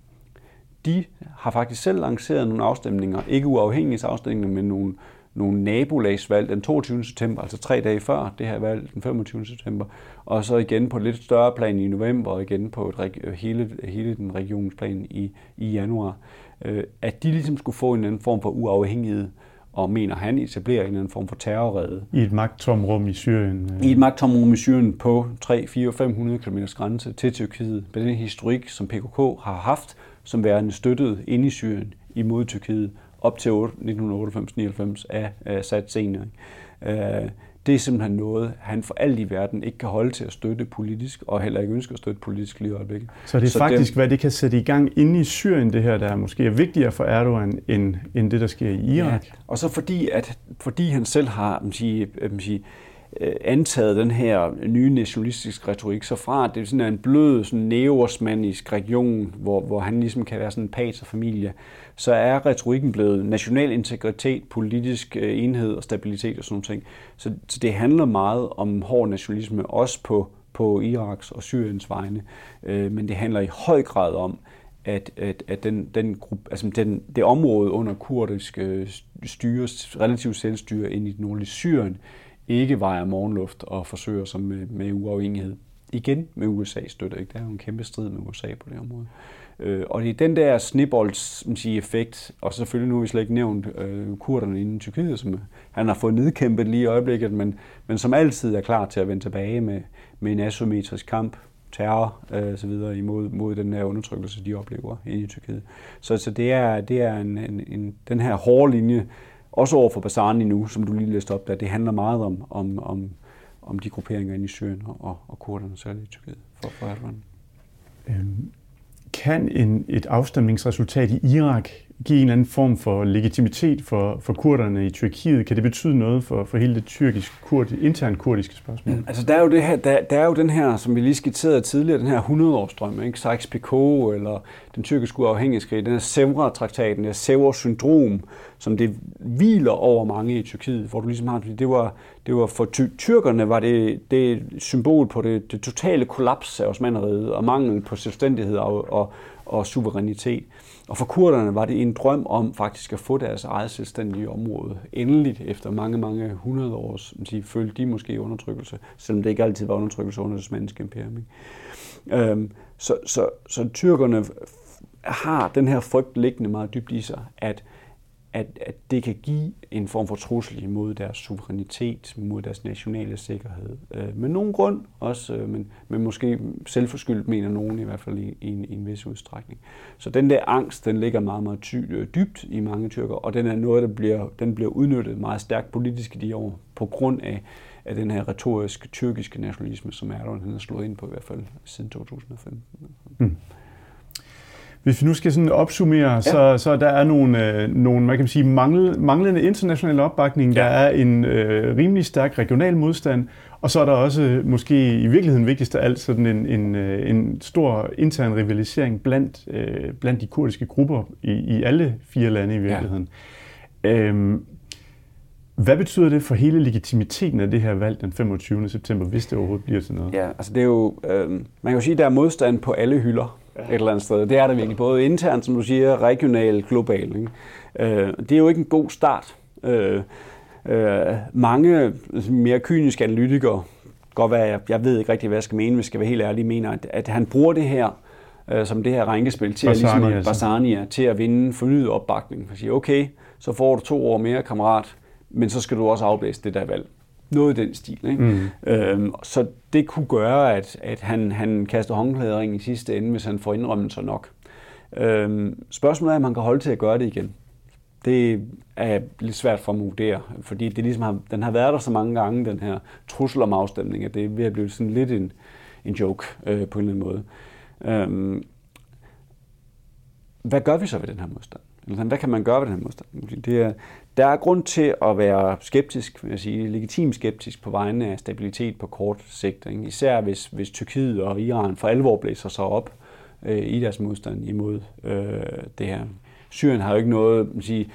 De har faktisk selv lanceret nogle afstemninger, ikke uafhængige afstemninger, men nogle nogle nabolagsvalg den 22. september, altså tre dage før det her valg, den 25. september, og så igen på et lidt større plan i november, og igen på et, hele, hele den regionsplan i, i januar, øh, at de ligesom skulle få en anden form for uafhængighed, og mener han etablerer en anden form for terrorrede. I et magttomrum i Syrien? Øh. I et magttomrum i Syrien på 3, 4, 500 km grænse til Tyrkiet, med den historik, som PKK har haft, som værende støttet inde i Syrien imod Tyrkiet, op til 1998-99 af Assad senere. Øh, det er simpelthen noget, han for alt i verden ikke kan holde til at støtte politisk, og heller ikke ønsker at støtte politisk lige i øjeblikket. Så det er så faktisk, det, hvad det kan sætte i gang inde i Syrien, det her, der måske er vigtigere for Erdogan, end, end det, der sker i Irak? Ja, og så fordi, at, fordi han selv har man sige, man sige, øh, Øh, antaget den her nye nationalistiske retorik, så fra at det er sådan en blød, sådan neosmanisk region, hvor, hvor han ligesom kan være sådan en paterfamilie, så er retorikken blevet national integritet, politisk øh, enhed og stabilitet og sådan noget ting. Så, så det handler meget om hård nationalisme, også på, på Iraks og Syriens vegne, øh, men det handler i høj grad om, at, at, at den, den gruppe, altså den, det område under kurdisk øh, styres, relativt selvstyre ind i det nordlige Syrien, ikke vejer morgenluft og forsøger sig med, med uafhængighed. Igen med USA støtter Ikke? Der er jo en kæmpe strid med USA på det område. Øh, og det er den der snibbolds effekt, og selvfølgelig nu har vi slet ikke nævnt øh, kurderne inden Tyrkiet, som øh, han har fået nedkæmpet lige i øjeblikket, men, men som altid er klar til at vende tilbage med, med en asymmetrisk kamp, terror øh, så videre imod mod den her undertrykkelse, de oplever inde i Tyrkiet. Så, så det er, det er en, en, en, den her hårde linje, også over for Basani nu, som du lige læste op der, det handler meget om, om, om, om de grupperinger inde i Syrien og, og kurderne, særligt i Tyrkiet, for, for Erdogan. Øhm, kan en, et afstemningsresultat i Irak give en eller anden form for legitimitet for, for kurderne i Tyrkiet? Kan det betyde noget for, for hele det tyrkisk kurd, intern kurdiske spørgsmål? Mm, altså der er, jo det her, der, der er jo den her, som vi lige skitserede tidligere, den her 100-årsdrøm, ikke? Sykes-Picot eller den tyrkiske uafhængighedskrig, den her Sevra-traktaten, det Sevra-syndrom, som det hviler over mange i Tyrkiet, hvor du ligesom har, det var, det var for ty- tyrkerne var det, det symbol på det, det totale kollaps af osmanderiet og mangel på selvstændighed og, og, og suverænitet. Og for kurderne var det en drøm om faktisk at få deres eget selvstændige område. Endeligt, efter mange, mange hundrede års, de følte de måske undertrykkelse, selvom det ikke altid var undertrykkelse under det osmanniske imperium. Ikke? Øhm, så, så, så tyrkerne har den her frygt liggende meget dybt i sig, at at, at det kan give en form for trussel imod deres suverænitet, mod deres nationale sikkerhed. Øh, med nogen grund også, øh, men, men måske selvforskyldt mener nogen i hvert fald i, i, en, i en vis udstrækning. Så den der angst, den ligger meget, meget ty, øh, dybt i mange tyrker, og den er noget, der bliver, den bliver udnyttet meget stærkt politisk i de år, på grund af, af den her retoriske tyrkiske nationalisme, som Erdogan har slået ind på i hvert fald siden 2015. Mm. Hvis vi nu skal sådan opsummere, ja. så, så der er nogle, øh, nogle man kan sige, mangel, manglende international opbakning, ja. der er en øh, rimelig stærk regional modstand, og så er der også måske i virkeligheden vigtigst af alt sådan en, en, øh, en stor intern rivalisering blandt, øh, blandt de kurdiske grupper i, i alle fire lande i virkeligheden. Ja. Øhm, hvad betyder det for hele legitimiteten af det her valg den 25. september, hvis det overhovedet bliver til noget? Ja, altså det er jo, øh, man kan jo sige, at der er modstand på alle hylder ja. et eller andet sted. Det er der virkelig, både internt, som du siger, regionalt, globalt. Ikke? Øh, det er jo ikke en god start. Øh, øh, mange mere kyniske analytikere, godt være, jeg, jeg ved ikke rigtig, hvad jeg skal mene, hvis jeg skal være helt ærlig, mener, at, at han bruger det her øh, som det her rænkespil til Bassani, at, ligesom, altså. Bassania, til at vinde fornyet opbakning. For at sige, okay, så får du to år mere, kammerat, men så skal du også afblæse det der valg. Noget i den stil. Ikke? Mm. Øhm, så det kunne gøre, at, at han, han kaster håndklædering i sidste ende, hvis han får indrømmelser nok. Øhm, spørgsmålet er, om han kan holde til at gøre det igen. Det er lidt svært for at vurdere, fordi det ligesom har, den har været der så mange gange, den her trussel om afstemning, at det er ved at blive sådan lidt en, en joke øh, på en eller anden måde. Øhm, hvad gør vi så ved den her modstand? Eller hvad kan man gøre ved den her modstand? Det er, der er grund til at være skeptisk, vil jeg sige, legitim skeptisk på vegne af stabilitet på kort sigt. Ikke? Især hvis, hvis Tyrkiet og Iran for alvor blæser sig op øh, i deres modstand imod øh, det her. Syrien har jo ikke noget, man sige,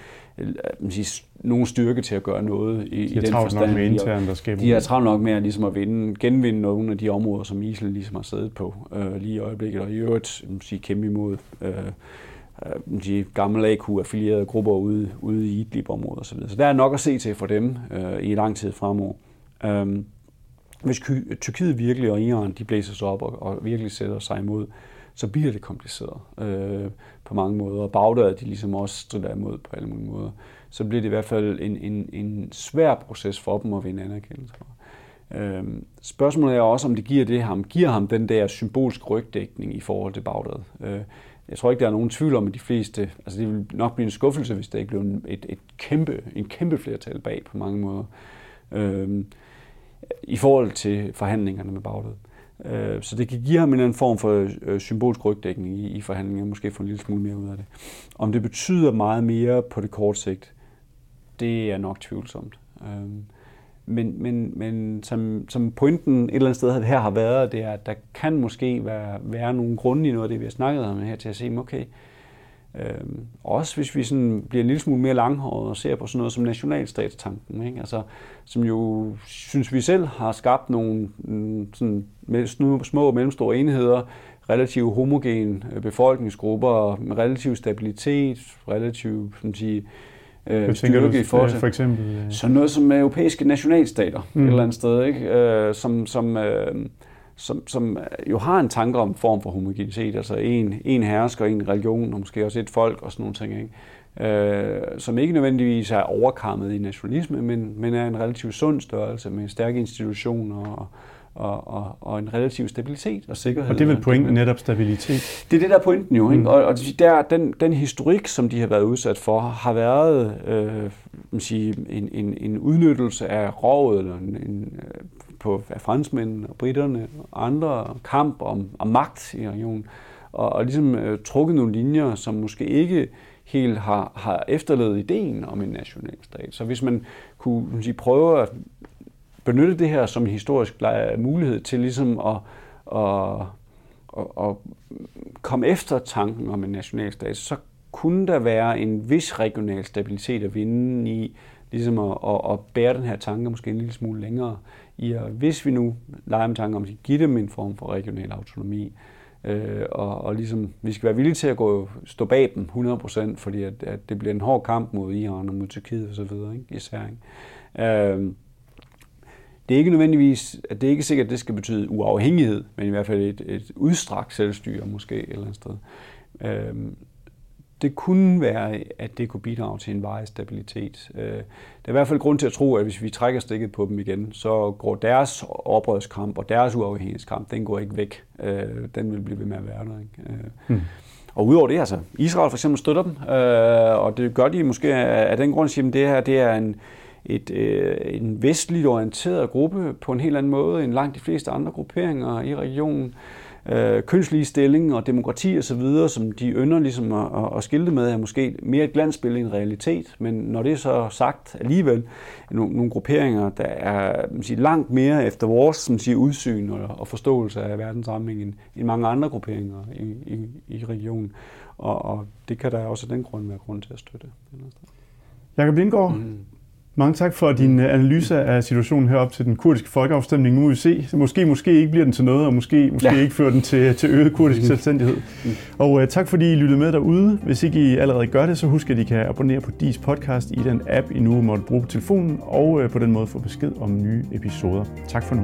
man sige, nogen styrke til at gøre noget i, de i den forstand. Nok med intern, der de har travlt nok med at, ligesom at vinde, genvinde nogle af de områder, som ISIL ligesom har siddet på øh, lige i øjeblikket, og i øvrigt sige, kæmpe imod øh, Øh, de gamle AQ-affilierede grupper ude, ude i Idlib-området osv. Så der er nok at se til for dem øh, i lang tid fremover. Øhm, hvis Tyrkiet virkelig og Iran de blæser sig op og, og virkelig sætter sig imod, så bliver det kompliceret øh, på mange måder. Og Bagdad, de ligesom også strider imod på alle mulige måder. Så bliver det i hvert fald en, en, en svær proces for dem at vinde anerkendelse. Øh, spørgsmålet er også, om det giver det ham, giver ham den der symbolske rygdækning i forhold til Bagdad. Øh, jeg tror ikke, der er nogen tvivl om, at de fleste, altså det vil nok blive en skuffelse, hvis der ikke blev en, et, et kæmpe, en kæmpe flertal bag på mange måder, øh, i forhold til forhandlingerne med Bagdad. Øh, så det kan give ham en eller anden form for øh, symbolsk rygdækning i, i forhandlingerne, måske få en lille smule mere ud af det. Om det betyder meget mere på det kort sigt, det er nok tvivlsomt. Øh, men, men, men som, som pointen et eller andet sted her har været, det er, at der kan måske være, være nogle grunde i noget af det, vi har snakket om her, til at se, okay, øh, også hvis vi sådan bliver en lille smule mere langhåret og ser på sådan noget som nationalstatstanken, ikke? Altså, som jo, synes vi selv, har skabt nogle sådan, små og mellemstore enheder, relativt homogen øh, befolkningsgrupper med relativ stabilitet, relativt, som sige, øh, styrke i forhold til. For eksempel, øh... Så noget som europæiske nationalstater mm. et eller andet sted, ikke? Øh, som, som, øh, som, som jo har en tanke om form for homogenitet, altså en, en hersker, en religion, og måske også et folk og sådan nogle ting, ikke? Øh, som ikke nødvendigvis er overkammet i nationalisme, men, men er en relativt sund størrelse med stærke institutioner og, og, og, og en relativ stabilitet og sikkerhed. Og det er vel pointen netop stabilitet? Det er det, der er pointen jo. Ikke? Mm. Og, og der, den, den historik, som de har været udsat for, har været øh, man sige, en, en, en udnyttelse af rådet, eller en, en, øh, på af franskmændene og britterne og andre kamp om, om magt i regionen, og, og ligesom øh, trukket nogle linjer, som måske ikke helt har, har efterlevet ideen om en nationalstat. Så hvis man kunne man sige, prøve at benytte det her som en historisk mulighed til ligesom at, at, at, at komme efter tanken om en nationalstat, så kunne der være en vis regional stabilitet at vinde i ligesom at, at, at bære den her tanke måske en lille smule længere i at, hvis vi nu leger med tanken om at give dem en form for regional autonomi, øh, og, og ligesom, vi skal være villige til at gå, stå bag dem 100%, fordi at, at det bliver en hård kamp mod Iran og mod Tyrkiet osv., ikke? især. Ikke? Øh, det er ikke nødvendigvis, at det er ikke sikkert, at det skal betyde uafhængighed, men i hvert fald et, et udstrakt selvstyre måske et eller andet sted. Øhm, det kunne være, at det kunne bidrage til en varig stabilitet. Øh, der er i hvert fald grund til at tro, at hvis vi trækker stikket på dem igen, så går deres oprørskamp og deres uafhængighedskamp, den går ikke væk. Øh, den vil blive ved med at være der. Ikke? Øh, hmm. Og udover det, altså, Israel for eksempel støtter dem, og det gør de måske af den grund, at det her det er en, et, øh, en vestligt orienteret gruppe på en helt anden måde end langt de fleste andre grupperinger i regionen. Øh, kønslige stilling og demokrati osv., som de ønsker ligesom at, at, at skilte med, er måske mere et glansbillede end realitet. Men når det er så sagt alligevel, nogle, nogle grupperinger, der er sige, langt mere efter vores som siger, udsyn og, og forståelse af verdenssamling end, end mange andre grupperinger i, i, i regionen. Og, og det kan der også af den grund være grund til at støtte. Jakob Lindgaard, mm. Mange tak for din øh, analyse af situationen herop til den kurdiske folkeafstemning. Nu må vi se. Måske, måske ikke bliver den til noget, og måske, måske ja. ikke fører den til, til øget kurdisk mm. selvstændighed. Mm. Og uh, tak fordi I lyttede med derude. Hvis ikke I allerede gør det, så husk at I kan abonnere på DIS podcast i den app, I nu måtte bruge på telefonen, og uh, på den måde få besked om nye episoder. Tak for nu.